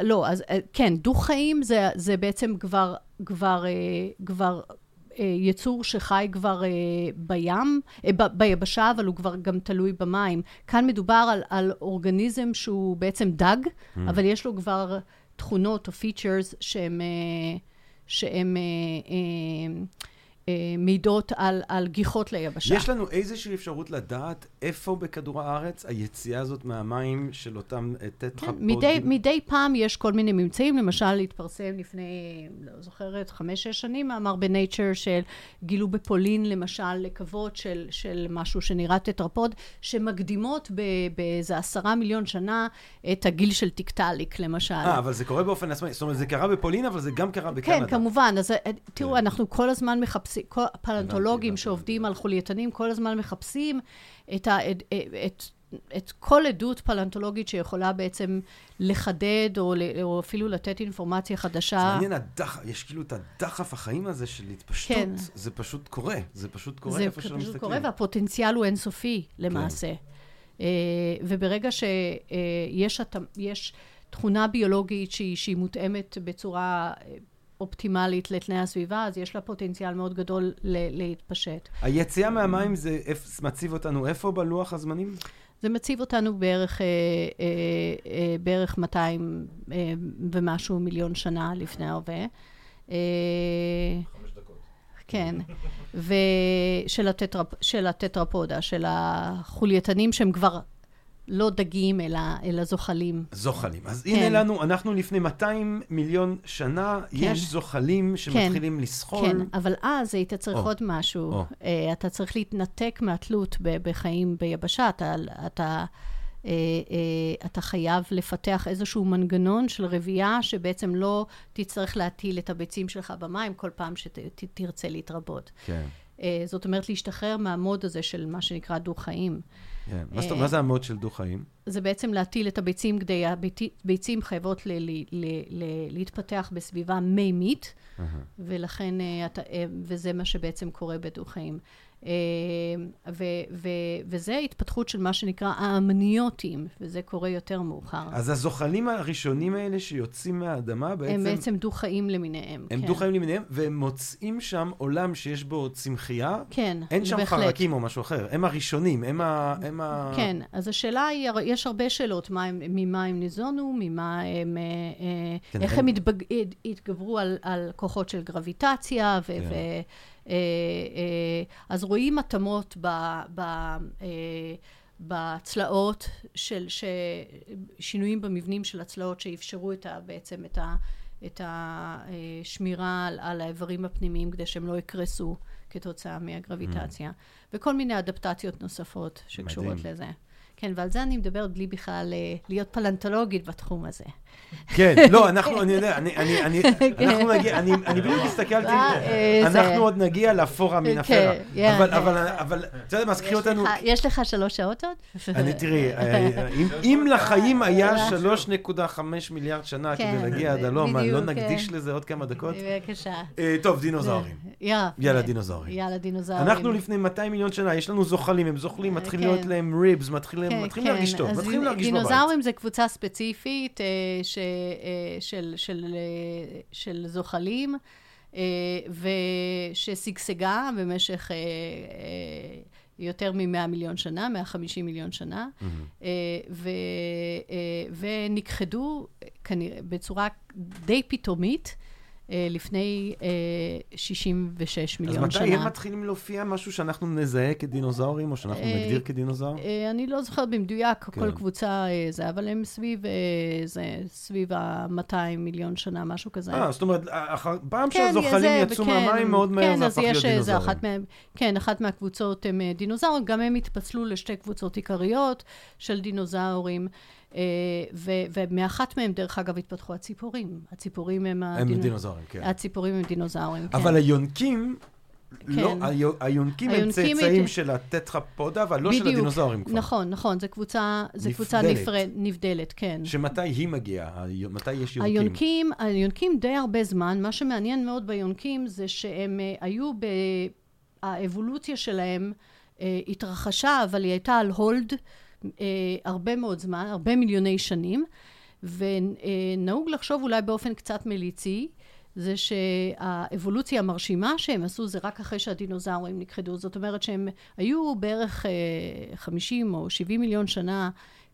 לא, אז כן, דו-חיים זה, זה בעצם כבר, כבר, אה, כבר אה, יצור שחי כבר בים, ב, ביבשה, אבל הוא כבר גם תלוי במים. כאן מדובר על, על אורגניזם שהוא בעצם דג, אממ. אבל יש לו כבר תכונות או features שהם... אה, אה, אה, אה, מעידות על, על גיחות ליבשה. יש לנו איזושהי אפשרות לדעת איפה בכדור הארץ היציאה הזאת מהמים של אותם אה, טטרפודים? כן, מדי, מדי פעם יש כל מיני ממצאים, למשל התפרסם לפני, לא זוכרת, חמש-שש שנים, מאמר ב-Nature של גילו בפולין, למשל, עקבות של, של משהו שנראה טטרפוד, שמקדימות באיזה עשרה מיליון שנה את הגיל של טיקטליק, למשל. אה, אבל זה קורה באופן עצמאי, זאת אומרת, זה קרה בפולין, אבל זה גם קרה בקנדה. כן, כמובן. אז תראו, אנחנו כל הזמן מחפשים, הפלאונטולוגים שעובדים על חולייתנים, כל הזמן מחפשים את, ה, את, את, את כל עדות פלאונטולוגית שיכולה בעצם לחדד, או, או אפילו לתת אינפורמציה חדשה. זה מעניין, הדח, יש כאילו את הדחף החיים הזה של התפשטות, כן. זה פשוט קורה, זה פשוט קורה איפה שלא מסתכלים. זה פשוט קורה, והפוטנציאל הוא אינסופי למעשה. כן. וברגע שיש יש תכונה ביולוגית שהיא, שהיא מותאמת בצורה... אופטימלית לתנאי הסביבה, אז יש לה פוטנציאל מאוד גדול ל- להתפשט. היציאה מהמים זה מציב אותנו איפה בלוח הזמנים? זה מציב אותנו בערך, אה, אה, אה, בערך 200 אה, ומשהו מיליון שנה לפני ההווה. דקות. כן. ושל הטטרפ, של הטטרפודה, של החולייתנים שהם כבר לא דגים, אלא, אלא זוחלים. זוחלים. אז כן. הנה לנו, אנחנו לפני 200 מיליון שנה, יש זוחלים שמתחילים לסחול. כן, אבל אז היית צריך או. עוד משהו. או. אה, אתה צריך להתנתק מהתלות בחיים ביבשה. אתה, אתה, אה, אה, אתה חייב לפתח איזשהו מנגנון של רבייה, שבעצם לא תצטרך להטיל את הביצים שלך במים כל פעם שתרצה להתרבות. כן. אה, זאת אומרת, להשתחרר מהמוד הזה של מה שנקרא דו-חיים. כן. מה אה, מה זה המוד של דו-חיים? זה בעצם להטיל את הביצים כדי, הביצים חייבות ל, ל, ל, ל, להתפתח בסביבה מימית, ולכן, אה, אה, וזה מה שבעצם קורה בדו-חיים. אה, ו, ו, וזה התפתחות של מה שנקרא האמניוטים, וזה קורה יותר מאוחר. אז הזוחלים הראשונים האלה שיוצאים מהאדמה בעצם... הם בעצם דו-חיים למיניהם. הם כן. דו-חיים למיניהם, והם מוצאים שם עולם שיש בו צמחייה. כן, אין שם בהחלט. חרקים או משהו אחר, הם הראשונים, הם ה... הם ה... כן, אז השאלה היא, יש הרבה שאלות, מה הם, ממה הם ניזונו, ממה הם, אה, אה, כן, איך הם- הם התבג, הת- התגברו על, על כוחות של גרביטציה, ו, כן. ו, אז רואים התאמות ב, ב, אה, בצלעות, של, ש, שינויים במבנים של הצלעות שאפשרו את ה, בעצם את ה... את השמירה על, על האיברים הפנימיים כדי שהם לא יקרסו כתוצאה מהגרביטציה, וכל מיני אדפטציות נוספות שקשורות Mm. מדהים. לזה. כן, ועל זה אני מדברת בלי בכלל אה, להיות פלנטולוגית בתחום הזה. כן, לא, אנחנו, אני יודע, אני, אני, אני, (laughs) אנחנו נגיע, אני, אני בדיוק הסתכלתי, אה, זה- אנחנו עוד נגיע לפורה מן הפרה. כן, אבל. אבל, אבל, אתה יודע מה, אז קחי יש אותנו, לך- יש לך שלוש שעות עוד? אני תראי, אה, אם- לחיים היה 3.5 מיליארד שנה כן, כדי להגיע עד הלום, לא נקדיש כן. לזה עוד כמה דקות? בבקשה. אה, טוב, דינוזאורים. יאללה. דינוזאורים. יאללה, דינוזאורים. אנחנו לפני 200 מיליון שנה, יש לנו זוחלים, הם זוחלים, מתחילים כן. להיות להם ריבס, מתחילים כן, כן. להרגיש טוב, מתחילים להרגיש בבית. דינוזאורים זה קבוצה ספציפית אה, ש, אה, של, של, אה, של זוחלים, אה, וששגשגה במשך יותר מ-100 מיליון שנה, 150 מיליון שנה, אה, ו, ונכחדו כנראה בצורה די פתאומית. אה, לפני אה, 66 אז מיליון מתי שנה. הם מתחילים להופיע משהו שאנחנו נזהה כדינוזאורים, או שאנחנו אה, נגדיר כדינוזאור? אה, אני לא זוכרת במדויק כן. כל קבוצה אה, זה, אבל הם סביב, אה, זה, סביב ה-200 מיליון שנה, משהו כזה. אה, זאת אומרת, אחר- פעם כן, שהזוחלים יצאו מהמים, מאוד מהר כן, זה אז הפך להיות דינוזאורים. אחת מהם, כן, אחת מהקבוצות הם אה, דינוזאורים, גם הם התפצלו לשתי קבוצות עיקריות של דינוזאורים, אה, ומאחת מהם, דרך אגב, התפתחו הציפורים. הציפורים הם... הם דינוזאורים, כן. הציפורים הם דינוזאורים, כן. אבל היונקים, לא, היו- היונקים הם צאצאים הם- של הטטרפודה, אבל לא של. הדינוזאורים כבר. נכון, נכון, זו קבוצה, נבדלת. כן. שמתי היא מגיעה? מתי יש יונקים? היונקים, היונקים די הרבה זמן. מה שמעניין מאוד ביונקים זה שהם אה, היו, ב... האבולוציה שלהם אה, התרחשה, אבל היא הייתה על הולד אה, הרבה מאוד זמן, הרבה מיליוני שנים, ונהוג לחשוב אולי באופן קצת מליצי, זה שהאבולוציה המרשימה שהם עשו זה רק אחרי שהדינוזאורים נכחדו. זאת אומרת שהם היו בערך אה, 50 או 70 מיליון שנה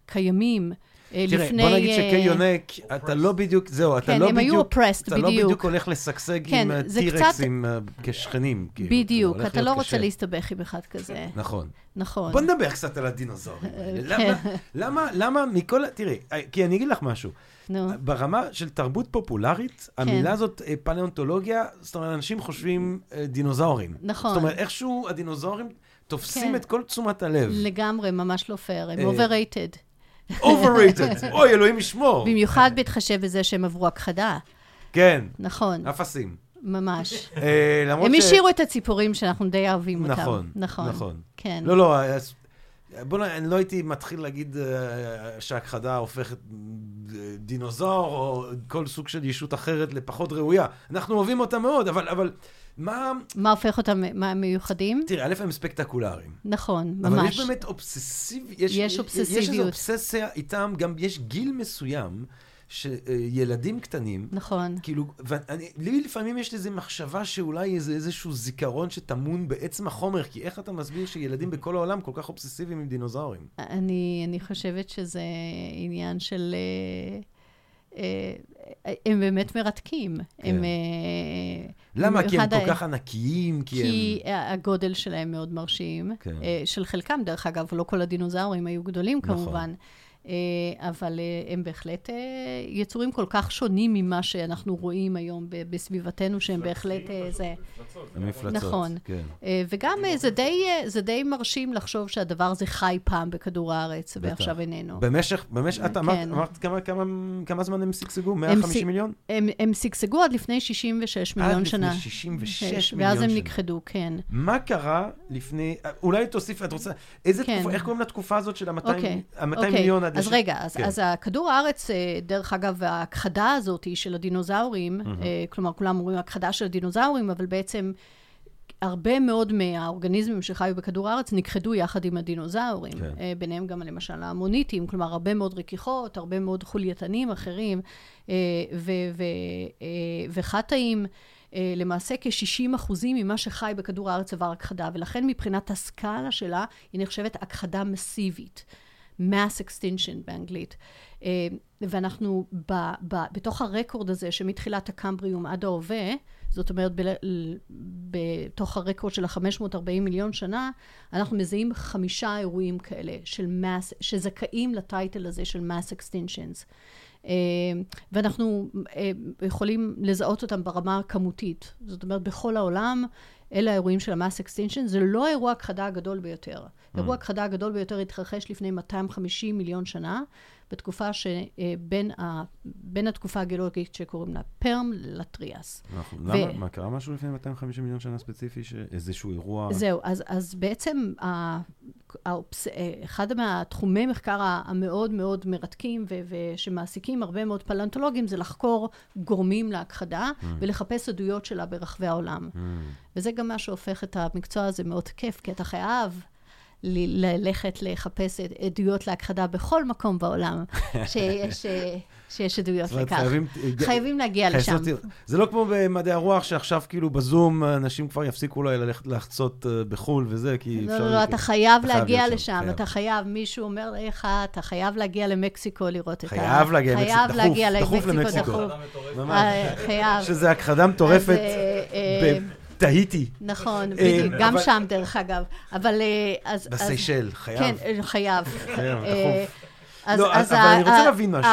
קיימים. אה, תראה, לפני... בוא נגיד אה, שכיונק, אתה לא בדיוק, זהו, אתה כן, לא הם היו בדיוק, oppressed, אתה לא בדיוק. בדיוק הולך לשגשג כן, עם טירקסים כשכנים. כאילו, זה בדיוק, אתה לא רוצה. להסתבך עם אחד כזה. נכון. נכון. בוא נדבר קצת על הדינוזאורים האלה. (laughs) כן. למה, למה, מכל, תראי, כי אני אגיד לך משהו. נו, ברמה של תרבות פופולרית, כן. המילה הזאת אה, פלאונטולוגיה, זאת אומרת, אנשים חושבים אה, דינוזאורים. נכון. זאת אומרת, איכשהו הדינוזאורים תופסים כן. את כל תשומת הלב. לגמרי, ממש לא פייר, הם אה, overrated. Overrated. (laughs) אוי, אלוהים ישמור. במיוחד בהתחשב בזה שהם עברו הכחדה. כן, נכון, אפסים. ממש. אה, למרות הם ש... השאירו את הציפורים שאנחנו די אוהבים אותם. נכון, נכון. נכון. כן. לא, לא, בוא נ... אני לא הייתי מתחיל להגיד אה, שהכחדה הופכת אה, דינוזאור, או כל סוג של ישות אחרת לפחות ראויה. אנחנו אוהבים אותה מאוד, אבל, אבל מה... מה הופך אותם, מה הם מיוחדים? תראה, א', הם ספקטקולריים. נכון, אבל ממש. יש באמת אובססיב... יש יש איזו אובססיביות. אובססיה איתם, גם יש גיל מסוים, שילדים קטנים, נכון. כאילו, ואני, לי לפעמים יש איזו מחשבה שאולי זה איזשהו זיכרון שטמון בעצם החומר, כי איך אתה מסביר שילדים בכל העולם כל כך אובססיביים עם דינוזאורים? אני, אני חושבת שזה עניין של... אה, אה, הם באמת מרתקים. כן. הם... אה, למה? כי הם כל כך ענקיים, כי הם... כי הגודל שלהם מאוד מרשים. כן. אה, של חלקם, דרך אגב, לא כל הדינוזאורים היו גדולים נכון. כמובן. אה, אבל אה, הם בהחלט אה, יצורים כל כך שונים ממה שאנחנו רואים היום בסביבתנו, שהם בהחלט זה. המפלצות. נכון. כן. וגם זה די, זה די מרשים לחשוב שהדבר הזה חי פעם בכדור הארץ, ועכשיו איננו. במשך, במשך, את אמרת, כן. אמרת כמה, כמה, כמה זמן הם שגשגו? הם 150 ש- מיליון? הם, הם שגשגו עד לפני 66 מיליון עד שנה. לפני 66 שש, מיליון ואז הם שנה. נכחדו, כן. מה קרה לפני, אולי תוסיף, את רוצה, איזה כן. תקופה, איך קוראים לתקופה הזאת של ה-200 אוקיי, אוקיי. מיליון עד... אז לש- רגע, אז, כן. אז הכדור הארץ, אה, דרך אגב, ההכחדה הזאת של הדינוזאורים, אה, כלומר, כולם אומרים הכחדה של הדינוזאורים, אבל בעצם הרבה מאוד מהאורגניזמים שחיו בכדור הארץ נכחדו יחד עם הדינוזאורים. כן. אה, ביניהם גם למשל המוניטים, כלומר, הרבה מאוד רכיכות, הרבה מאוד חולייתנים אחרים, וחטאים. למעשה כ-60 אחוזים ממה שחי בכדור הארץ עבר הכחדה, ולכן מבחינת הסקאלה שלה, היא נחשבת הכחדה מסיבית. Mass extinction באנגלית. אה, ואנחנו ב, ב, בתוך הרקורד הזה, שמתחילת הקמבריום עד ההווה, זאת אומרת, בתוך הרקורד של ה-540 מיליון שנה, אנחנו מזהים חמישה אירועים כאלה של mass, שזכאים לטייטל הזה של mass extinctions. אה, ואנחנו אה, יכולים לזהות אותם ברמה הכמותית. זאת אומרת, בכל העולם, אלה האירועים של ה-mass extinction. זה לא אירוע הכחדה הגדול ביותר. אירוע הכחדה הגדול ביותר התרחש לפני 250 מיליון שנה, בתקופה שבין ה, בין התקופה הגיאולוגית שקוראים לה פרם לטריאס. אנחנו- ו- למה, מה, קרה משהו לפני 250 מיליון שנה ספציפי? ש- איזשהו אירוע... זהו, אז, אז בעצם ה, האופס, אה, אחד מהתחומי מחקר המאוד מאוד מרתקים ו, ושמעסיקים הרבה מאוד פלנטולוגים זה לחקור גורמים להכחדה Mm. ולחפש עדויות שלה ברחבי העולם. וזה גם מה שהופך את המקצוע הזה מאוד כיף, כי אתה חייב ללכת לחפש עד- עדויות להכחדה בכל מקום בעולם (laughs) שיש, אה, שיש עדויות לכך. חייבים... חייבים להגיע לשם. זה לא כמו במדעי הרוח, שעכשיו כאילו בזום, אנשים כבר יפסיקו אולי ללכת לחצות אה, בחו"ל וזה, כי לא, אפשר... לא, לא, אתה חייב אתה חייב להגיע לשם, חייב. אתה חייב, מישהו אומר לך, אתה חייב להגיע למקסיקו לראות את ה... חייב להגיע למקסיקו, דחוף, להגיע דחוף למקסיקו, למקסיקו. דחוף. ממש. אה, חייב. שזה הכחדה מטורפת בתהיטי, נכון, אה, בדיוק, גם שם דרך אגב. אבל... אה, אז... בסיישל, חייב. כן, אה, חייב. חייב, דחוף. אז, לא, אז אבל ה- אני רוצה ה- להבין משהו.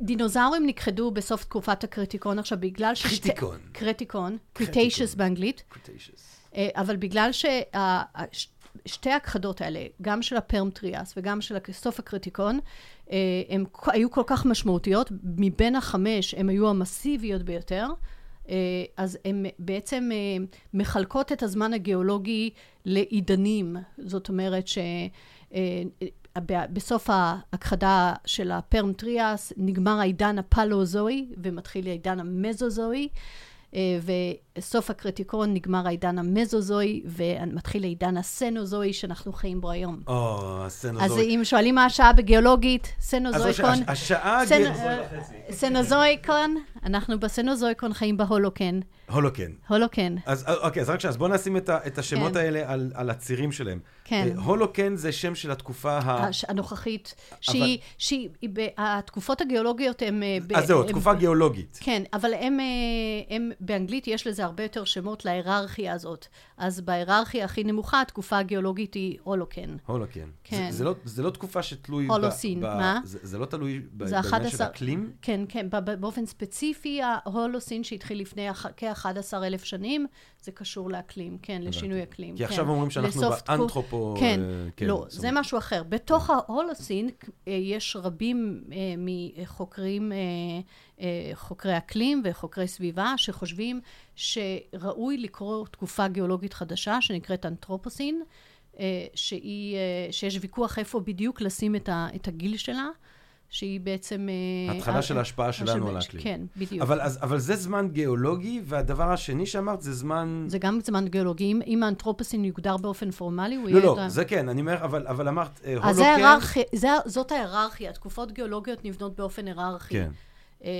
הדינוזאורים נכחדו בסוף תקופת הקרטיקון עכשיו, בגלל ש... קרטיקון. קרטיקון. Cretaceous באנגלית. אה, אבל בגלל ששתי ההכחדות האלה, גם של הפרם טריאס וגם של סוף הקריטיקון, הן היו כל כך משמעותיות, מבין החמש הן היו המסיביות ביותר. אה, אז הן בעצם אה, מחלקות את הזמן הגיאולוגי לעידנים. זאת אומרת ש... אה, בסוף ההכחדה של הפרם טריאס נגמר העידן הפלאוזואי ומתחיל העידן המזוזואי. וסוף הקריטיקון נגמר העידן המזוזואי ומתחיל העידן הסנוזואי שאנחנו חיים בו היום. או, אז הסצנוזואי. אם שואלים מה השעה בגיאולוגית, אז סנוזואיקון, הש- השעה... סנ- הגיא- אה, סנוזואיקון, אנחנו בסנוזואיקון חיים בהולוקן. הולוקן. הולוקן, אז אה, אוקיי, אז רק שנייה, אז בואו נשים את ה- את השמות כן. האלה על- על הצירים שלהם. כן. אה, הולוקן זה שם של התקופה ה... הש- הנוכחית, שהיא, שהיא, היא ב- התקופות הגיאולוגיות הן... אה, ב- אז זהו, הן- תקופה גיאולוגית. כן, אבל הם, אה, הם, באנגלית יש לזה הרבה יותר שמות להיררכיה הזאת. אז בהיררכיה הכי נמוכה, התקופה הגיאולוגית היא הולוקן. הולוקן. כן. זה- זה לא- זה לא תקופה שתלוי... ב- הולוסין, ב- מה? זה זה לא תלוי ב- בעניין 11 של אקלים? כן, כן, ב- באופן ספציפי, ההולוסין שהתחיל לפני אח- כ-11 אלף שנים, זה קשור לאקלים, כן, לשינוי אקלים. כי כן. עכשיו אומרים שאנחנו באנתרופו... כן, אה, כן, לא, זאת זה. משהו אחר. בתוך ההולוסין אה, יש רבים אה, מחוקרים, חוקרי אקלים וחוקרי סביבה, שחושבים שראוי לקרוא תקופה גיאולוגית חדשה, שנקראת אנתרופוסין, שהיא, שיש ויכוח איפה בדיוק לשים את ה- את הגיל שלה. שהיא בעצם... אה, התחלה של ההשפעה שלנו על האקלים. כן, בדיוק. אבל, אז, אבל זה זמן גיאולוגי, והדבר השני שאמרת זה זמן... זה גם זמן גיאולוגי. אם, אם האנתרופוסין יוגדר באופן פורמלי, הוא לא, יהיה... לא, את ה- זה כן, אני אומר, אבל, אבל אמרת, אה, אז זה הולוקן... זה, זאת ההיררכיה. תקופות גיאולוגיות נבנות באופן היררכי. כן. אה,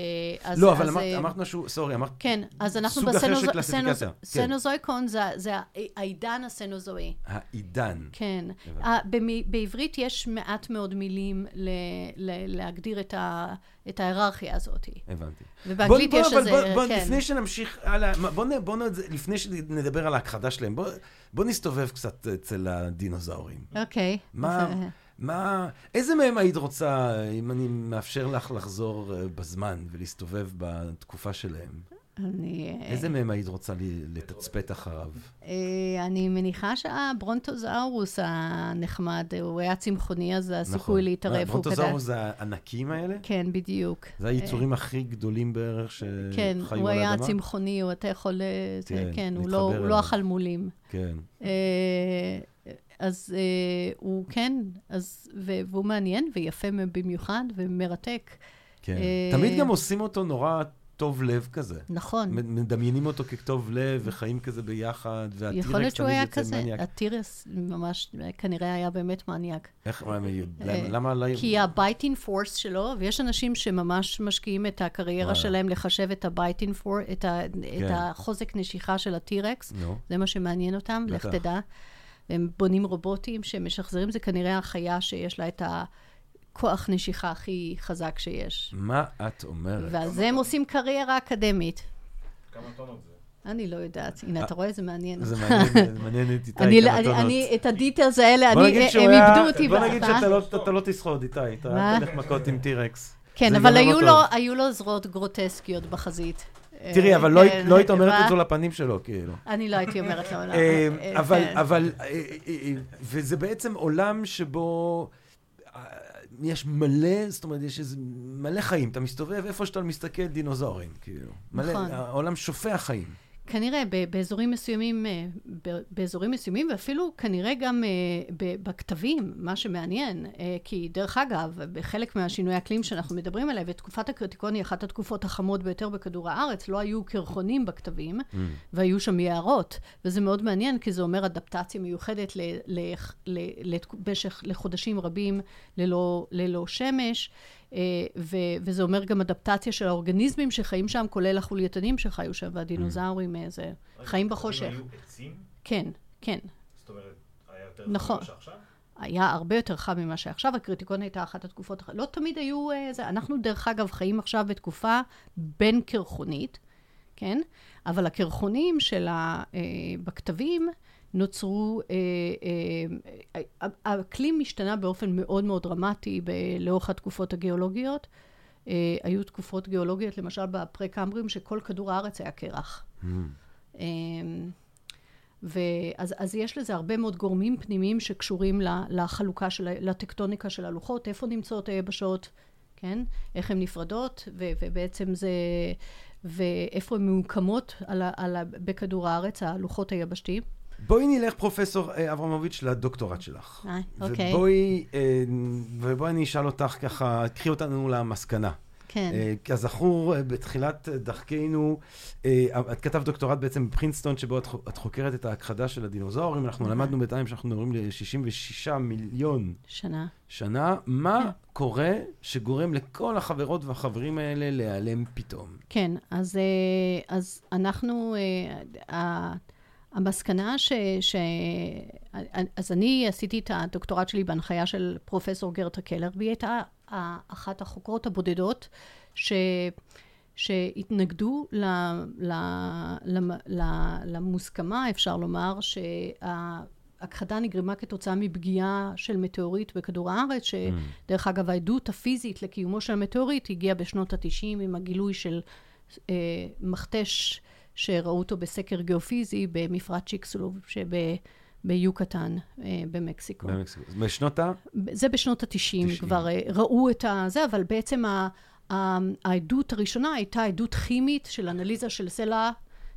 אז- לא, אבל אז, אמרת- אה, אמרת משהו, סורי, אמרת... כן, אז אנחנו סוג אחר של קלסיפיקציה, סנוז- כן. סנוזויקון זה- זה העידן הסנוזואי. העידן. כן. בעברית יש מעט מאוד מילים ל- ל- להגדיר את ה- את ההיררכיה הזאת. הבנתי. ובאנגלית בוא- יש בוא- איזה... בוא, בוא, כן. לפני שנמשיך הלאה, בוא, בוא, נ- לפני שנדבר על ההכחדה שלהם, בוא, בוא נסתובב קצת אצל הדינוזאורים. אוקיי. מה, (laughs) אה, מה, איזה מהם היית רוצה, אם אני מאפשר לך לחזור אה, בזמן ולהסתובב בתקופה שלהם? אני... אה, איזה מהם היית רוצה לתצפת אחריו? אה, אני מניחה שהברונטוזאורוס הנחמד, הוא היה צמחוני, אז הסיכוי להתערב הוא. נכון. ברונטוזאורוס זה הענקים האלה? כן, בדיוק. זה היצורים הכי גדולים בערך שחיו על כן, האדמה? הוא היה צמחוני, אתה יכול... כן, כן, הוא לא-. לא אכל מולים. כן. אז אה, הוא כן, אז, והוא מעניין ויפה במיוחד ומרתק. כן. אה, תמיד גם עושים אותו נורא טוב לב כזה. נכון. מדמיינים אותו ככתוב לב, וחיים כזה ביחד, יכול להיות שהוא תמיד היה יוצא כזה, מניאק. הטירס ממש כנראה היה באמת מניאק. איך, מה, אה, למה- למה לא... כי ה biting force שלו, ויש אנשים שממש משקיעים את הקריירה. שלהם לחשב את ה biting force, את, ה, את כן. החוזק נשיכה של ה T-Rex, נו, זה מה שמעניין אותם, לך. תדע. הם בונים רובוטים שמשחזרים, זה כנראה החיה שיש לה את הכוח נשיכה הכי חזק שיש. מה את אומרת? ועל זה הם עושים קריירה אקדמית. כמה טונות זה? אני לא יודעת. הנה, אתה רואה? זה מעניין. זה מעניין, זה (laughs) מעניין את איתי אני, כמה אני, טונות. אני, את ה details האלה, הם איבדו אותי. בוא נגיד שאתה לא- לא תשרוד, איתי, אתה? תלך מכות עם טירקס. כן, אבל לא. היו לו זרועות גרוטסקיות בחזית. תראי, אה, אבל לא היית- כן, לא היית אומרת מה? את זה לפנים שלו, כאילו. אני לא הייתי אומרת לו. לא. אה, אה, אבל, כן. אבל, וזה בעצם עולם שבו יש מלא, זאת אומרת, יש איזה מלא חיים. אתה מסתובב, איפה שאתה מסתכל, דינוזאורים, כאילו. מלא, נכון. העולם שופע חיים. כנראה באזורים מסוימים, אה, באזורים מסוימים, ואפילו כנראה גם אה, בכתבים, מה שמעניין, אה, כי דרך אגב, בחלק מהשינוי אקלים שאנחנו מדברים עליהם, ותקופת הקריטיקון היא אחת התקופות החמות ביותר בכדור הארץ, לא היו קרחונים בכתבים, Mm. והיו שם יערות, וזה מאוד מעניין, כי זה אומר אדפטציה מיוחדת ל- ל- ל- לתק- במשך, לחודשים רבים ללא, ללא שמש. אה, ו- וזה אומר גם אדפטציה של האורגניזמים שחיים שם, כולל החולייתנים שחיו שם, והדינוזאורים, אה, זה חיים בחושך. היו עצים? כן, כן. זאת אומרת, היה יותר נכון. חם שעכשיו? היה הרבה יותר חם ממה שעכשיו, הקריטיקון הייתה אחת התקופות, לא תמיד היו, אה, זה, אנחנו דרך אגב חיים עכשיו בתקופה בין קרחונית, כן? אבל הקרחונים של ה... אה, בכתבים נוצרו, אה, אה, אה, האקלים השתנה באופן מאוד מאוד דרמטי לאורך התקופות הגיאולוגיות. אה, היו תקופות גיאולוגיות, למשל בפרה-קמברים, שכל כדור הארץ היה קרח. אמ, ואז אז יש לזה הרבה מאוד גורמים פנימיים שקשורים לחלוקה של, לטקטוניקה של הלוחות, איפה נמצאות היבשות, כן? איך הן נפרדות, ו, ובעצם זה, ואיפה הן ממוקמות על על בכדור הארץ, הלוחות היבשתיים. בואי נלך, פרופסור אה, אברמוביץ', לדוקטורט שלך. אה, אוקיי. ובואי, אה, ובואי אני אשאל אותך ככה, קחי אותנו למסקנה. כן. כזכור, בתחילת דרכנו, את כתבת דוקטורט בעצם בפרינסטון, שבו את חו- את חוקרת את ההכחדה של הדינוזאורים. אנחנו נכון. למדנו בינתיים שאנחנו מדברים ל-66 מיליון שנה. שנה. מה כן. קורה שגורם לכל החברות והחברים האלה להיעלם פתאום? כן, אז, אז אנחנו, המסקנה ש, ש... אז אני עשיתי את הדוקטורט שלי בהנחיה של פרופסור גרטה קלר, והיא הייתה אחת החוקרות הבודדות ש... שהתנגדו ל, ל, ל, ל, למוסכמה, אפשר לומר, שההכחדה נגרמה כתוצאה מפגיעה של מטאוריט בכדור הארץ, שדרך אגב העדות הפיזית לקיומו של המטאוריט הגיעה בשנות התשעים עם הגילוי של אה, מכתש שראו אותו בסקר גיאופיזי במפרט צ'יקסלוב שביוקטן אה, במקסיקו. במקסיקו. בשנות ה... זה בשנות התשעים, 90. כבר אה, ראו את הזה, אבל בעצם ה- העדות הראשונה הייתה עדות כימית של אנליזה של סלע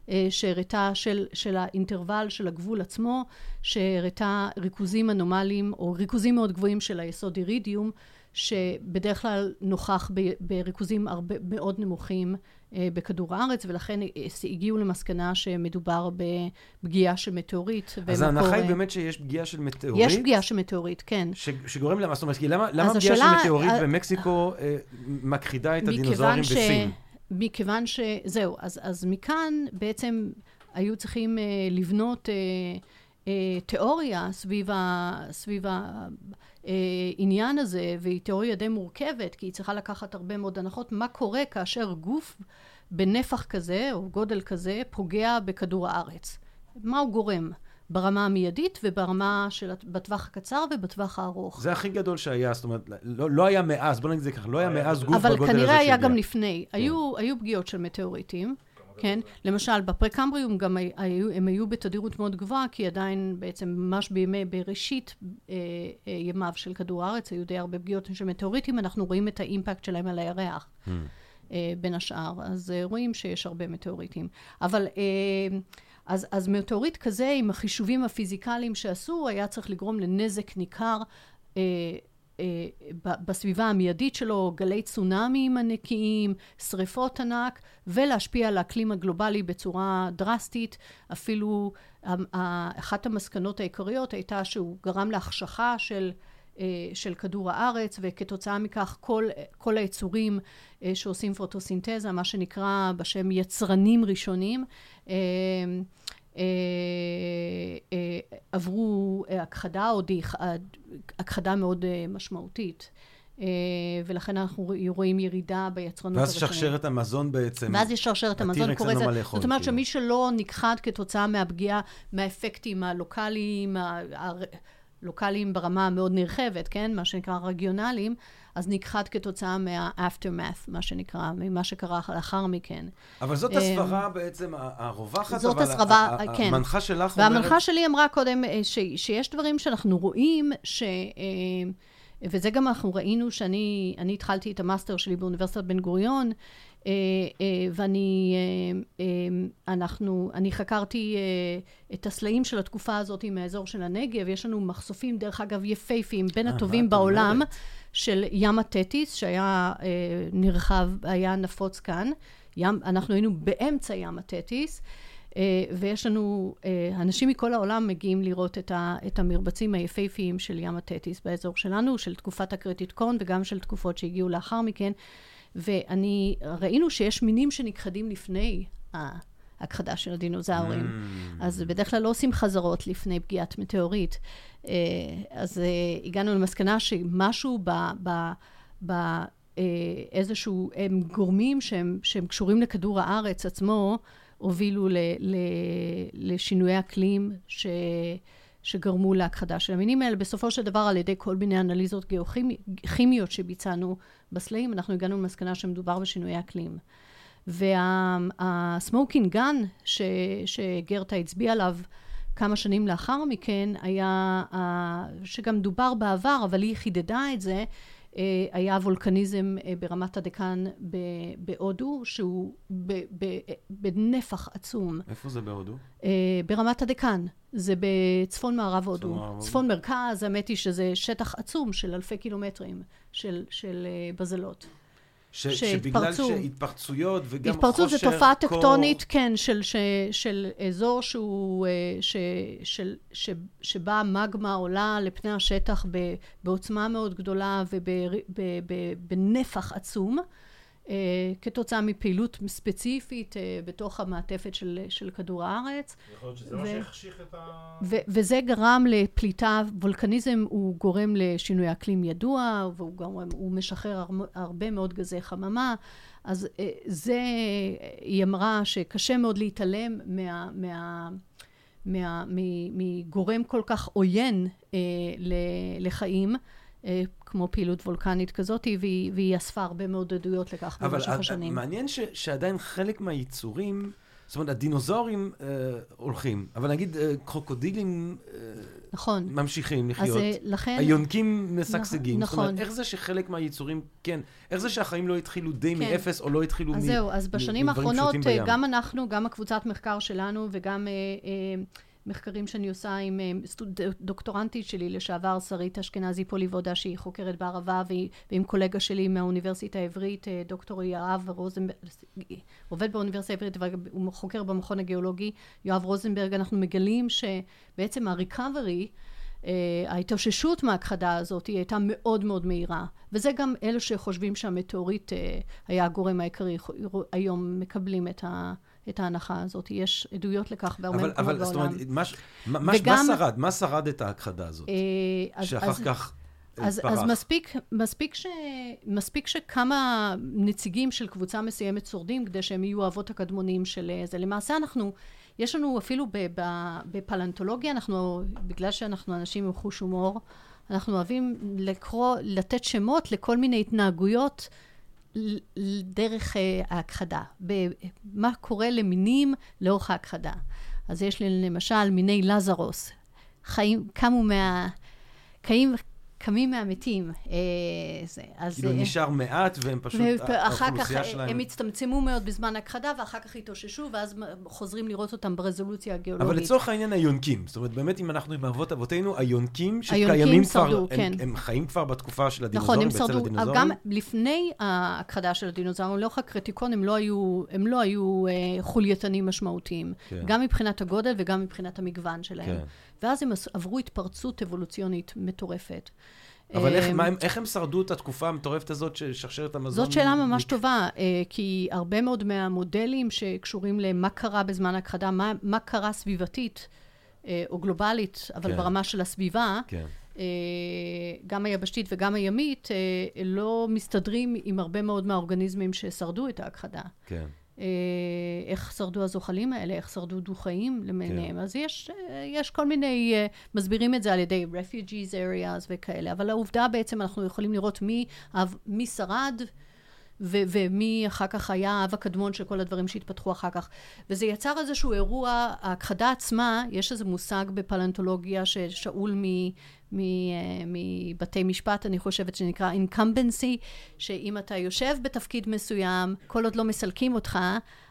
אה, שהראתה של, של האינטרוול של הגבול עצמו, שהראתה ריכוזים אנומליים או ריכוזים מאוד גבוהים של היסוד אירידיום, שבדרך כלל נוכח בריכוזים הרבה מאוד נמוכים בכדור הארץ, ולכן הגיעו למסקנה שמדובר בפגיעה של מטאוריט. אז ההנחה היא באמת שיש פגיעה של מטאוריט? יש פגיעה של מטאוריט, כן. ש, שגורם למה? זאת אומרת, למה, למה פגיעה של מטאוריט במקסיקו אה, מכחידה את הדינוזאורים בסין? מכיוון ש... זהו, אז, אז מכאן בעצם היו צריכים לבנות uh, uh, תיאוריה סביב, ה, סביב העניין הזה, והיא תיאוריה די מורכבת, כי היא צריכה לקחת הרבה מאוד הנחות. מה קורה כאשר גוף בנפח כזה, או גודל כזה, פוגע בכדור הארץ? מה הוא גורם? ברמה המיידית וברמה של... בטווח הקצר ובטווח הארוך. זה הכי גדול שהיה, זאת אומרת, לא, לא היה מאז, בוא נגיד את זה ככה, לא היה מאז גוף בגודל הזה אבל כנראה היה גם לפני. כן. היו, היו פגיעות של מטאוריטים. כן, למשל בפרקמבריום גם היו, הם היו בתדירות מאוד גבוהה, כי עדיין בעצם ממש בימי, בראשית אה, אה, ימיו של כדור הארץ, היו די הרבה פגיעות של מטאוריטים, אנחנו רואים את האימפקט שלהם על הירח, mm. אה, בין השאר. אז רואים שיש הרבה מטאוריטים. אבל... אז, אז מטאוריט כזה, עם החישובים הפיזיקליים שעשו, היה צריך לגרום לנזק ניכר אה, בסביבה המיידית שלו, גלי צונאמיים ענקיים, שריפות ענק, ולהשפיע על האקלים הגלובלי בצורה דרסטית. אפילו אחת המסקנות העיקריות הייתה שהוא גרם להחשכה של אה, של כדור הארץ, וכתוצאה מכך כל, כל היצורים אה, שעושים פוטוסינתזה, מה שנקרא בשם יצרנים ראשונים, אה, עברו הכחדה או הכחדה מאוד משמעותית. ולכן אנחנו רואים ירידה ביצרנות ואז שרשרת המזון בעצם, ואז יש שרשרת המזון קורא זה, זאת אומרת כאילו. שמי שלא נכחד כתוצאה מהפגיעה, מהאפקטים הלוקאליים, לוקאליים ברמה המאוד נרחבת, כן? מה שנקרא רגיונליים, אז נכחד כתוצאה מה-aftermath, מה שנקרא, ממה שקרה לאחר מכן. אבל זאת הסברה בעצם הרווחת, זאת הסברה, כן. המנחה שלך אומרת... והמנחה שלי אמרה קודם אה, ש, שיש דברים שאנחנו רואים, ש... אה, וזה גם אנחנו ראינו שאני התחלתי את המאסטר שלי באוניברסיטת בן גוריון, אה, אה, ואני, אה, אנחנו, אני חקרתי את הסלעים של התקופה הזאת מהאזור של הנגב, יש לנו מחשופים, דרך אגב, יפייפיים, בין הטובים בעולם, של ים התטיס, שהיה נרחב, היה נפוץ כאן. ים, אנחנו היינו באמצע ים התטיס. ויש לנו, אנשים מכל העולם מגיעים לראות את, ה, את המרבצים היפהפיים של ים התטיס באזור שלנו, של תקופת הקרטיטקון וגם של תקופות שהגיעו לאחר מכן. ואני, ראינו שיש מינים שנכחדים לפני ההכחדה של הדינוזאורים. Mm. אז בדרך כלל לא עושים חזרות לפני פגיעת מטאורית. אה, אז אה, הגענו למסקנה שמשהו ב... ב, ב אה, איזשהו, הם גורמים שהם, שהם קשורים לכדור הארץ עצמו, הובילו ל, ל, לשינויי אקלים ש, שגרמו להכחדה של המינים האלה. בסופו של דבר, על ידי כל מיני אנליזות גיאוכימיות שביצענו בסלעים, אנחנו הגענו למסקנה שמדובר בשינויי אקלים. והסמוקינג גן, שגרטה הצביע עליו כמה שנים לאחר מכן, היה, שגם דובר בעבר, אבל היא חידדה את זה, היה וולקניזם אה, ברמת הדקן בהודו, שהוא בנפח עצום. איפה זה בהודו? אה, ברמת הדקן. זה בצפון מערב הודו. צפון מרכז, האמת היא שזה שטח עצום של אלפי קילומטרים של בזלות. ש, שבגלל שהתפרצויות וגם התפרצות חושר... התפרצות זה תופעה טקטונית, כן, של, של, של אזור שהוא, ש, של, ש, שבה המגמה עולה לפני השטח בעוצמה מאוד גדולה ובנפח עצום. אה, כתוצאה מפעילות ספציפית אה, בתוך המעטפת של, של כדור הארץ. יכול להיות שזה ו- מה שהחשיך את ה... ו- וזה גרם לפליטה, וולקניזם הוא גורם לשינוי אקלים ידוע, והוא גורם, הוא משחרר הר- הרבה מאוד גזי חממה, אז אה, זה, היא אמרה שקשה מאוד להתעלם מה... מה מה, מגורם כל כך עוין אה, לחיים, כמו פעילות וולקנית כזאת, והיא, והיא אספה הרבה מאוד עדויות לכך במשך השנים. אבל מעניין ש, שעדיין חלק מהיצורים, זאת אומרת, הדינוזאורים אה, הולכים, אבל נגיד אה, קרוקודילים אה, נכון. ממשיכים לחיות. אז אה, לכן... היונקים משגשגים. נכון. זאת אומרת, איך זה שחלק מהיצורים, כן, איך זה שהחיים לא התחילו די כן. מאפס, או לא התחילו מדברים פשוטים בים? אז זהו, אז בשנים האחרונות, אה, גם אנחנו, גם הקבוצת מחקר שלנו, וגם... אה, אה, מחקרים שאני עושה עם אה, סטוד- דוקטורנטית שלי לשעבר, שרית אשכנזי פוליבודה, שהיא חוקרת בערבה, ועם קולגה שלי מהאוניברסיטה העברית, אה, דוקטור יואב רוזנברג, עובד באוניברסיטה העברית, והוא חוקר במכון הגיאולוגי, יואב רוזנברג, אנחנו מגלים שבעצם אה, ההתאוששות מההכחדה הזאת היא הייתה מאוד מאוד מהירה. וזה גם אלה שחושבים שהמטאוריט אה, היה הגורם העיקרי, היום מקבלים את ה... את ההנחה הזאת. יש עדויות לכך בהרבה מקומות אבל זאת בעולם. אומרת, מה, מה, וגם- מה שרד? מה שרד את ההכחדה הזאת? אה, אז- שאחר אז- כך אה, אז, פרח. אז מספיק, מספיק, ש, מספיק שכמה נציגים של קבוצה מסוימת שורדים כדי שהם יהיו האבות הקדמונים של אה, זה. למעשה אנחנו, יש לנו אפילו בפלנטולוגיה, אנחנו, בגלל שאנחנו אנשים עם חוש הומור, אנחנו אוהבים לקרוא, לתת שמות לכל מיני התנהגויות דרך אה, ההכחדה. ב- מה קורה למינים לאורך ההכחדה. אז יש לי למשל מיני לזרוס, חיים, קמו מה... קמים, קמים מהמתים. אה, זה, אז... כאילו אה, נשאר מעט והם פשוט, האוכלוסייה אה, שלהם... הם הצטמצמו מאוד בזמן ההכחדה, ואחר כך התאוששו, ואז חוזרים לראות אותם ברזולוציה הגיאולוגית. אבל לצורך העניין היונקים, זאת אומרת, באמת אם אנחנו עם אבות אבותינו, היונקים שקיימים כבר, כן. הם, הם חיים כבר בתקופה של נכון, הדינוזאורים, הם שרדו? גם לפני ההכחדה של הדינוזאורים, לאורך הקריטיקון הם לא היו, הם לא היו חולייתנים משמעותיים. כן. גם מבחינת הגודל וגם מבחינת המגוון שלהם. כן. ואז הם עברו התפרצות אבולוציונית מטורפת. אבל איך, אה, מה, איך הם שרדו את התקופה המטורפת הזאת של שרשרת המזון? זאת שאלה ממש טובה, אה, כי הרבה מאוד מהמודלים שקשורים למה קרה בזמן ההכחדה, מה, מה קרה סביבתית אה, או גלובלית, אבל כן. ברמה של הסביבה, כן, אה, גם היבשתית וגם הימית, לא מסתדרים עם הרבה מאוד מהאורגניזמים ששרדו את ההכחדה. כן. אה, איך שרדו הזוחלים האלה, איך שרדו דו-חיים למיניהם. כן. אז יש, אה, יש כל מיני, אה, מסבירים את זה על ידי refugees areas וכאלה, אבל העובדה בעצם, אנחנו יכולים לראות מי, מי שרד. ו- ומי אחר כך היה האב הקדמון של כל הדברים שהתפתחו אחר כך. וזה יצר איזשהו אירוע, ההכחדה עצמה, יש איזה מושג בפלנטולוגיה ששאול מ- אה, מבתי משפט, אני חושבת שנקרא incumbency, שאם אתה יושב בתפקיד מסוים, כל עוד לא מסלקים אותך,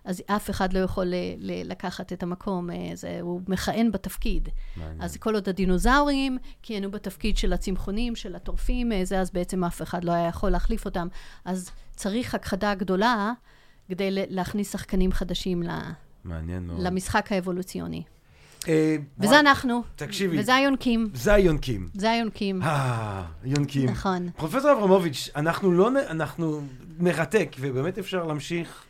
אז אף אחד לא יכול ל- ל- לקחת את המקום, אה, זה, הוא מכהן בתפקיד. מעניין. אז כל עוד הדינוזאורים כיהנו בתפקיד של הצמחונים, של הטורפים, אה, זה, אז בעצם אף אחד לא היה יכול להחליף אותם. אז צריך הכחדה גדולה כדי להכניס שחקנים חדשים ל- מעניין מאוד. למשחק האבולוציוני. אה, וזה אנחנו, תקשיבי, וזה היונקים, זה היונקים. זה היונקים. אה, יונקים. נכון. פרופסור אברמוביץ', אנחנו לא, אנחנו מרתק, ובאמת אפשר להמשיך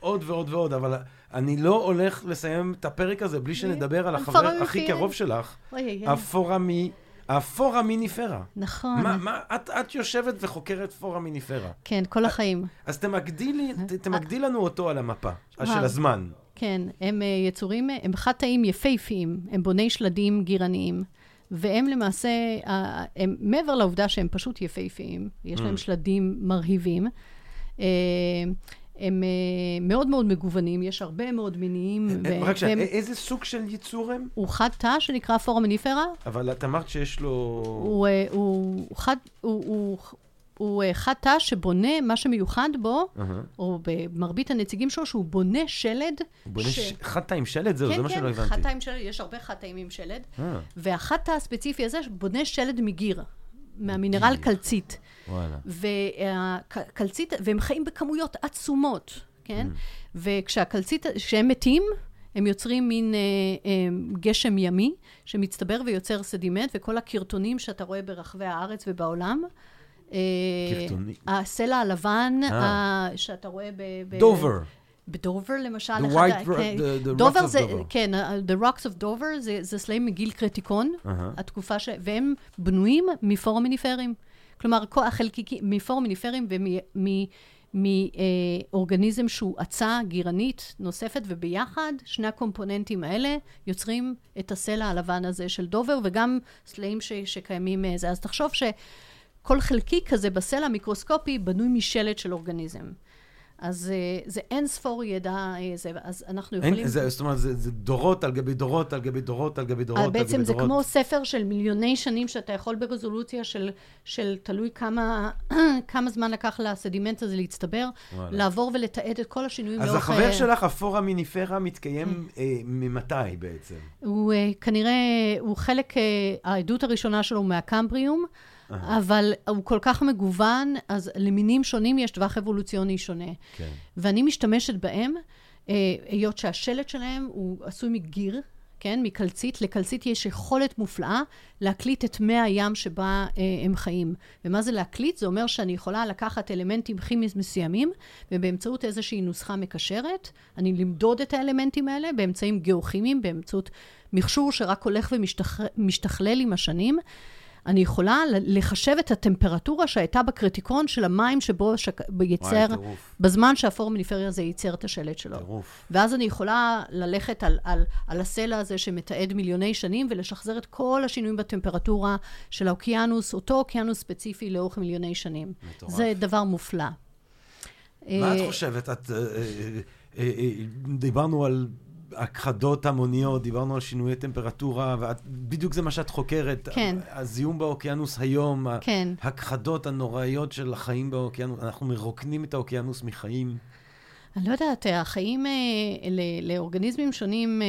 עוד ועוד ועוד, אבל אני לא הולך לסיים את הפרק הזה בלי שנדבר על החבר. הכי קרוב שלך, אוי, אוי, אוי. הפורמי, הפורמיניפרה. נכון. מה, מה, את, את יושבת וחוקרת פורמיניפרה. כן, כל החיים. אז תמקדי, לי, ת- תמקדי לנו אותו על המפה, של וואו. הזמן. כן, הם אה, יצורים, הם חד-תאים יפהפיים, הם בוני שלדים גירניים, והם למעשה, אה, הם, מעבר לעובדה שהם פשוט יפהפיים, יש להם Mm. שלדים מרהיבים, אה, הם אה, מאוד מאוד מגוונים, יש הרבה מאוד מינים. אה, ו- רק שנייה, איזה סוג של ייצור הם? הוא חד-תא שנקרא פורמניפרה, אבל את אמרת שיש לו... הוא, אה, הוא, חד, הוא, הוא, הוא אה, חד-תא שבונה, מה שמיוחד בו, אהה. או במרבית הנציגים שלו, שהוא בונה שלד. הוא בונה ש- ש... חד-תא עם שלד? זהו, זה מה שלא כן, כן, הבנתי. חד-תא עם שלד, יש הרבה חד-תאים עם שלד. אה, והחד-תא הספציפי הזה בונה שלד מגיר, מהמינרל. קלצית. וואלה. והקלצית, והם חיים בכמויות עצומות, כן? Mm. וכשהקלצית, כשהם מתים, הם יוצרים מין אה, אה, גשם ימי, שמצטבר ויוצר סדימנט, וכל הקרטונים שאתה רואה ברחבי הארץ ובעולם. אה, קרטונים. הסלע הלבן אה. אה, שאתה רואה ב... ב- דובר. בדובר למשל. The אחד white ה- כן. the- the דובר זה, Dover. כן, ה- The Rocks of Dover זה, זה סלעים מגיל קריטיקון, אהה. התקופה ש... והם בנויים מפורמיניפרים. כלומר, כל החלקיקים, מפורמיניפרים ומאורגניזם שהוא עצה גירנית נוספת, וביחד שני הקומפוננטים האלה יוצרים את הסלע הלבן הזה של דובר, וגם סלעים ש... שקיימים אה, זה. אז תחשוב שכל חלקיק כזה בסלע המיקרוסקופי בנוי משלד של אורגניזם. אז אה, זה אין ספור ידע, אה, זה, אז אנחנו אין, יכולים... זה, זאת אומרת, זה, זה דורות על גבי דורות על גבי דורות על גבי דורות על גבי דורות. בעצם זה כמו ספר של מיליוני שנים שאתה יכול ברזולוציה של, של תלוי כמה, (clears throat) כמה זמן לקח לסדימנט הזה להצטבר, וואלה. לעבור ולתעד את כל השינויים אז לאורך... החבר אה, שלך, הפורה מיניפרה, מתקיים אה, ממתי בעצם? הוא אה, כנראה, הוא חלק, אה, העדות הראשונה שלו הוא מהקמבריום, אבל הוא כל כך מגוון, אז למינים שונים יש טווח אבולוציוני שונה. כן. ואני משתמשת בהם, אה, היות שהשלט שלהם הוא עשוי מגיר, כן, מקלצית. לקלצית יש יכולת מופלאה להקליט את מי הים שבה אה, הם חיים. ומה זה להקליט? זה אומר שאני יכולה לקחת אלמנטים כימיים מסוימים, ובאמצעות איזושהי נוסחה מקשרת, אני למדוד את האלמנטים האלה באמצעים גיאוכימיים, באמצעות מכשור שרק הולך ומשתכלל עם השנים. אני יכולה לחשב את הטמפרטורה שהייתה בקריטיקון של המים שבו שק... ייצר, וואי. בזמן שהפורמיניפריה הזה ייצר את השלט שלו. טירוף. ואז אני יכולה ללכת על, על, על הסלע הזה שמתעד מיליוני שנים ולשחזר את כל השינויים בטמפרטורה של האוקיינוס, אותו אוקיינוס ספציפי לאורך מיליוני שנים. מטורף. זה דבר מופלא. מה את אה, חושבת? את, אה, אה, דיברנו על הכחדות המוניות, דיברנו על שינויי טמפרטורה, ובדיוק זה מה שאת חוקרת. כן. הזיהום באוקיינוס היום, כן. הכחדות הנוראיות של החיים באוקיינוס, אנחנו מרוקנים את האוקיינוס מחיים. אני לא יודעת, החיים אה, ל- לאורגניזמים שונים, אה,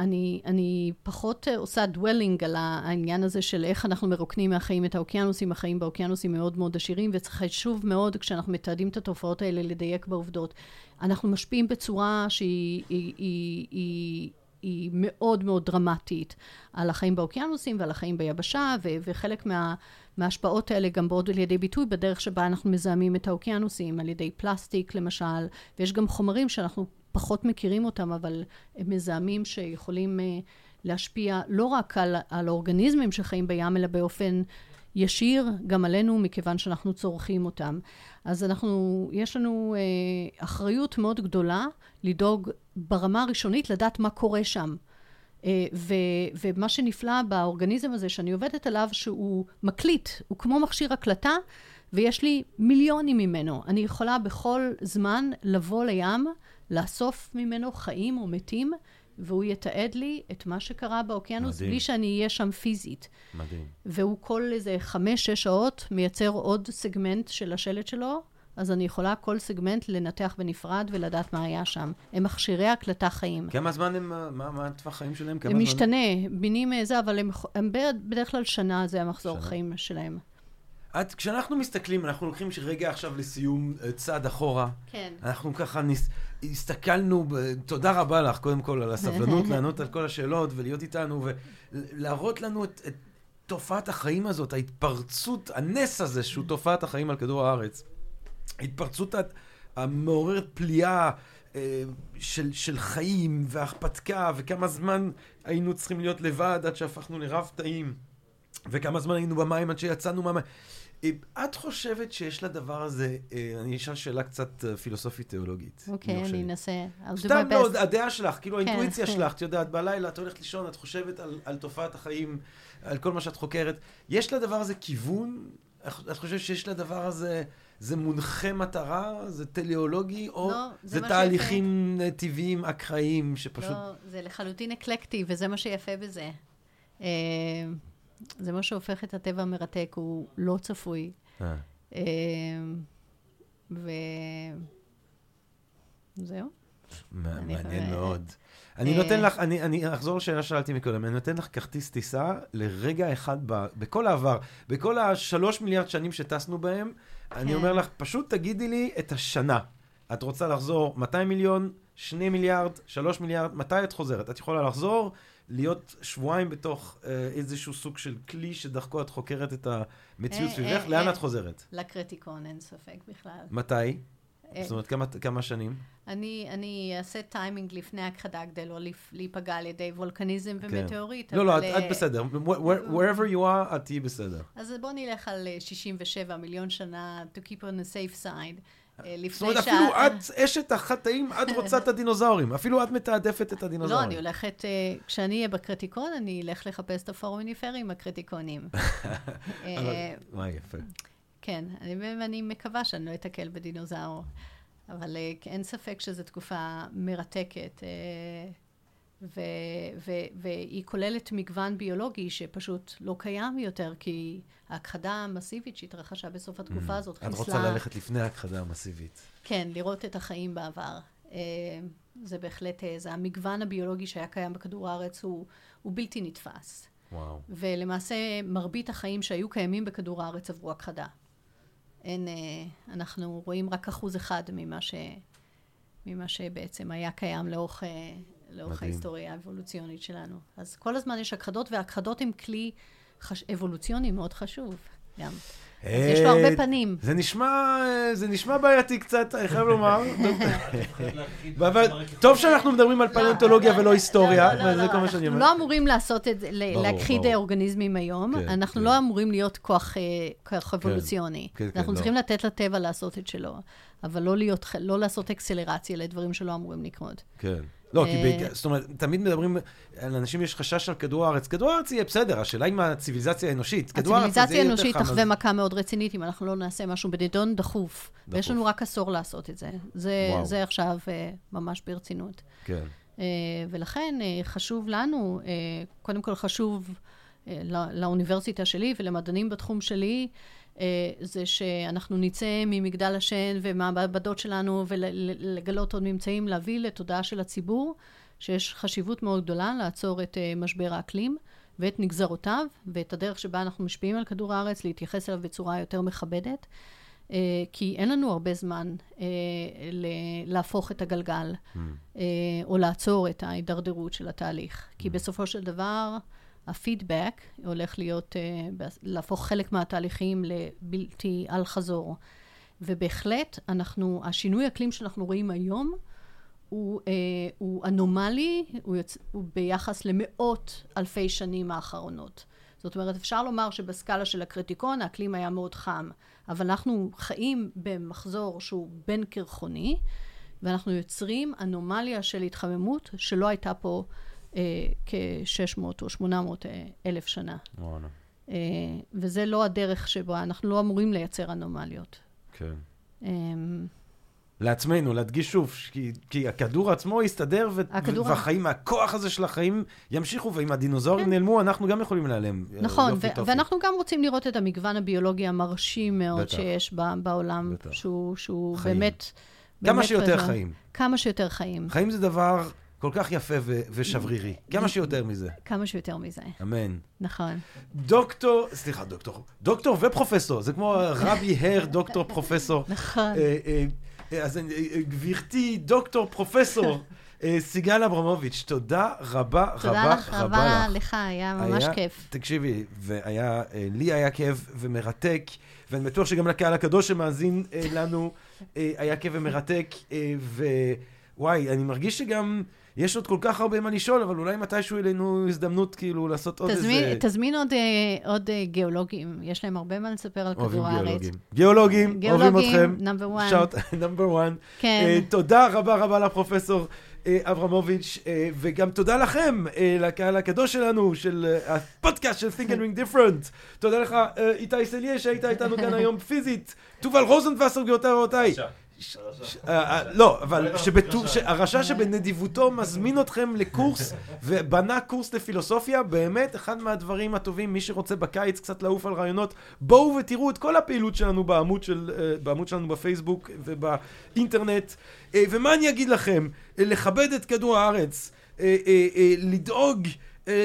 אני, אני פחות אה, עושה dwelling על העניין הזה של איך אנחנו מרוקנים מהחיים את האוקיינוסים. החיים באוקיינוסים מאוד מאוד עשירים, וחשוב מאוד כשאנחנו מתעדים את התופעות האלה לדייק בעובדות. אנחנו משפיעים בצורה שהיא היא, היא, היא, היא מאוד מאוד דרמטית על החיים באוקיינוסים ועל החיים ביבשה, ו- וחלק מה... מההשפעות האלה גם באות לידי ביטוי בדרך שבה אנחנו מזהמים את האוקיינוסים, על ידי פלסטיק למשל, ויש גם חומרים שאנחנו פחות מכירים אותם, אבל הם מזהמים שיכולים uh, להשפיע לא רק על, על האורגניזמים שחיים בים, אלא באופן ישיר גם עלינו, מכיוון שאנחנו צורכים אותם. אז אנחנו, יש לנו uh, אחריות מאוד גדולה לדאוג ברמה הראשונית לדעת מה קורה שם. אה, ו, ומה שנפלא באורגניזם הזה שאני עובדת עליו, שהוא מקליט, הוא כמו מכשיר הקלטה, ויש לי מיליונים ממנו. אני יכולה בכל זמן לבוא לים, לאסוף ממנו חיים או מתים, והוא יתעד לי את מה שקרה באוקיינוס, מדהים. בלי שאני אהיה שם פיזית. מדהים. והוא כל איזה חמש-שש שעות מייצר עוד סגמנט של השלט שלו, אז אני יכולה כל סגמנט לנתח בנפרד ולדעת מה היה שם. הם מכשירי הקלטה חיים. כמה זמן הם, מה, מה הטווח חיים שלהם? כמה הם זמן? משתנה, מינים זה, אבל הם, הם בדרך כלל שנה זה המחזור שנה. חיים שלהם. את, כשאנחנו מסתכלים, אנחנו לוקחים רגע עכשיו לסיום אה, צעד אחורה. כן. אנחנו ככה ניס, הסתכלנו, תודה רבה לך, קודם כל, על הסבלנות (laughs) לענות על כל השאלות ולהיות איתנו ולהראות לנו את, את תופעת החיים הזאת, ההתפרצות, הנס הזה שהוא תופעת החיים על כדור הארץ. ההתפרצות המעוררת פליאה אה, של, של חיים והרפתקה, וכמה זמן היינו צריכים להיות לבד עד שהפכנו לרב תאים, וכמה זמן היינו במים עד שיצאנו מהמים. את חושבת שיש לדבר הזה, אה, אני אשאל שאלה קצת אה, פילוסופית-תיאולוגית. אוקיי, אני לי. אנסה. סתם לא, best. הדעה שלך, כאילו כן, האינטואיציה. (laughs) שלך, את יודעת, בלילה את הולכת לישון, את חושבת על, תופעת החיים, על כל מה שאת חוקרת. יש לדבר הזה כיוון? את חושבת שיש לדבר הזה, זה מונחה מטרה? זה טליאולוגי? או לא, זה תהליכים אה, טבעיים, אקראיים, שפשוט... לא, זה לחלוטין אקלקטי, וזה מה שיפה בזה. זה מה שהופך את הטבע המרתק, הוא לא צפוי. אה. ו... זהו. מע- אני מעניין מאוד. אני אה, נותן לך, אני, אני אחזור לשאלה ששאלתי מקודם, אני נותן לך כרטיס טיסה לרגע אחד ב, בכל העבר, בכל השלוש מיליארד שנים שטסנו בהם, אני כן. אומר לך, פשוט תגידי לי את השנה. את רוצה לחזור 200 מיליון, 2 מיליארד, 3 מיליארד, מתי את חוזרת? את יכולה לחזור, להיות שבועיים בתוך אה, איזשהו סוג של כלי שדרכו את חוקרת את המציאות אה, סביבך, אה, לאן אה. את חוזרת? לקרטיקון, אין ספק בכלל. מתי? אה, זאת אומרת, כמה, כמה שנים? אני, אני אעשה טיימינג לפני הכחדה כדי לא להיפגע על ידי וולקניזם ומטאורית. לא, לא, את, אבל, את אה, בסדר. Where- wherever you are, את תהיי בסדר. אז בואו נלך על אה, 67 מיליון שנה, to keep on the safe side. אה, לפני זאת אומרת, אפילו את אשת החטאים, את רוצה את הדינוזאורים. אפילו את מתעדפת את לא, הדינוזאורים. אני הולכת, אה, כשאני אהיה בקרטיקון, אני אלך לחפש את הפורומיניפרים הקרטיקונים. (laughs) אבל- אה, וואי, יפה. כן, אני, ואני מקווה שאני לא אתקל בדינוזאור. אבל אין ספק שזו תקופה מרתקת, ו, ו, והיא כוללת מגוון ביולוגי שפשוט לא קיים יותר, כי ההכחדה המסיבית שהתרחשה בסוף התקופה הזאת את רוצה ללכת לפני ההכחדה המסיבית. כן, לראות את החיים בעבר. אה, זה בהחלט, אה, זה המגוון הביולוגי שהיה קיים בכדור הארץ הוא, הוא בלתי נתפס. וואו. ולמעשה מרבית החיים שהיו קיימים בכדור הארץ עברו הכחדה. אין, אה, אנחנו רואים רק אחוז אחד ממה, ש, ממה שבעצם היה קיים לאורך, לאורך ההיסטוריה האבולוציונית שלנו. אז כל הזמן יש הכחדות, והכחדות הן כלי חש... אבולוציוני מאוד חשוב גם. יש לו הרבה פנים. זה נשמע, זה נשמע בעייתי קצת, אני חייב לומר. (laughs) טוב שאנחנו מדברים על פלנטולוגיה ולא היסטוריה, וזה כל מה שאני אומר. אנחנו לא אמורים לעשות את זה, להכחיד אורגניזמים היום. אנחנו לא אמורים להיות כוח אבולוציוני. אנחנו צריכים לתת לטבע לעשות את שלו, אבל לא לעשות אקסלרציה לדברים שלא אמורים לקרות. כן. לא, כי זאת אומרת, תמיד מדברים, לאנשים יש חשש על כדור הארץ. כדור הארץ יהיה בסדר, השאלה אם הציוויליזציה האנושית, זה. הציוויליזציה האנושית תחווה מכה מאוד רצינית אם אנחנו לא נעשה משהו בנדון דחוף. ויש לנו רק עשור לעשות את זה. זה עכשיו ממש ברצינות. כן. ולכן חשוב לנו, קודם כל חשוב לאוניברסיטה שלי ולמדענים בתחום שלי, זה שאנחנו נצא ממגדל השן ומהמעבדות שלנו ולגלות עוד ממצאים, להביא לתודעה של הציבור שיש חשיבות מאוד גדולה לעצור את משבר האקלים ואת נגזרותיו ואת הדרך שבה אנחנו משפיעים על כדור הארץ, להתייחס אליו בצורה יותר מכבדת, כי אין לנו הרבה זמן להפוך את הגלגל או לעצור את ההידרדרות של התהליך, כי בסופו של דבר הפידבק הולך להיות, להפוך חלק מהתהליכים לבלתי אל חזור. ובהחלט, אנחנו, השינוי אקלים שאנחנו רואים היום, הוא, הוא אנומלי, הוא, יוצ... הוא ביחס למאות אלפי שנים האחרונות. זאת אומרת, אפשר לומר שבסקאלה של הקריטיקון, האקלים היה מאוד חם, אבל אנחנו חיים במחזור שהוא בין קרחוני, ואנחנו יוצרים אנומליה של התחממות שלא הייתה פה כ-600 או 800 אלף שנה. וואלה. וזה לא הדרך שבה, אנחנו לא אמורים לייצר אנומליות. כן. לעצמנו, להדגיש שוב, כי, כי הכדור עצמו יסתדר, ו- הכדור... והחיים, הכוח הזה של החיים ימשיכו, ואם הדינוזאורים כן. נעלמו, אנחנו גם יכולים להיעלם. נכון, ו- ואנחנו גם רוצים לראות את המגוון הביולוגי המרשים מאוד בטח. שיש בעולם, בטח. שהוא, שהוא באמת... כמה באמת שיותר. חיים. כמה שיותר חיים. חיים זה דבר כל כך יפה ו- ושברירי. (laughs) כמה שיותר מזה. כמה שיותר מזה. אמן. נכון. דוקטור, סליחה, דוקטור, דוקטור ופרופסור, זה כמו רבי הר, דוקטור, פרופסור. (laughs) נכון. אז גברתי, דוקטור, פרופסור. (laughs) סיגל אברמוביץ', תודה רבה, רבה, רבה לך. תודה לך רבה לך, היה ממש כיף. תקשיבי, והיה, לי היה כיף ומרתק, ואני בטוח שגם לקהל הקדוש שמאזין לנו היה כיף ומרתק, ווואי, אני מרגיש שגם... יש עוד כל כך הרבה מה לשאול, אבל אולי מתישהו יהיה לנו הזדמנות כאילו לעשות עוד תזמין, איזה... תזמין עוד, עוד גיאולוגים, יש להם הרבה מה לספר על כדור הארץ. גיאולוגים. גיאולוגים, גיאולוגים, אוהבים אתכם. number one. שאוט, number one. כן. אה, תודה רבה רבה לפרופסור אברמוביץ', וגם תודה לכם, לקהל הקדוש שלנו, של הפודקאסט של Think and Drink Different. תודה לך, איתי סליה, שהיית איתנו כאן (laughs) היום פיזית. תובל רוזנבסר, גבירותיי ורבותיי. לא, אבל הרשע שבנדיבותו מזמין אתכם לקורס (laughs) ובנה קורס לפילוסופיה, באמת אחד מהדברים הטובים, מי שרוצה בקיץ קצת לעוף על רעיונות, בואו ותראו את כל הפעילות שלנו בעמוד שלנו בפייסבוק ובאינטרנט. ומה אני אגיד לכם? לכבד את כדור הארץ, לדאוג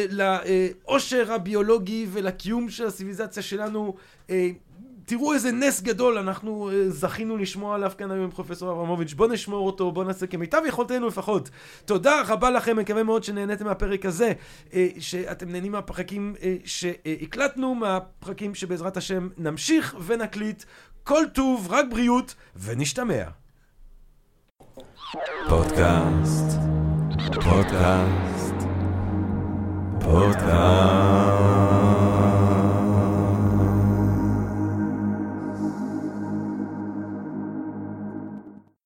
לאושר הביולוגי ולקיום של הציוויליזציה שלנו. תראו איזה נס גדול אנחנו uh, זכינו לשמוע עליו כאן היום עם פרופסור אברמוביץ'. בואו נשמור אותו, בואו נעשה כמיטב יכולתנו לפחות. תודה רבה לכם, מקווה מאוד שנהניתם מהפרק הזה, uh, שאתם נהנים מהפרקים uh, שהקלטנו, מהפרקים שבעזרת השם נמשיך ונקליט. כל טוב, רק בריאות, ונשתמע. פודקאסט, פודקאסט, פודקאסט.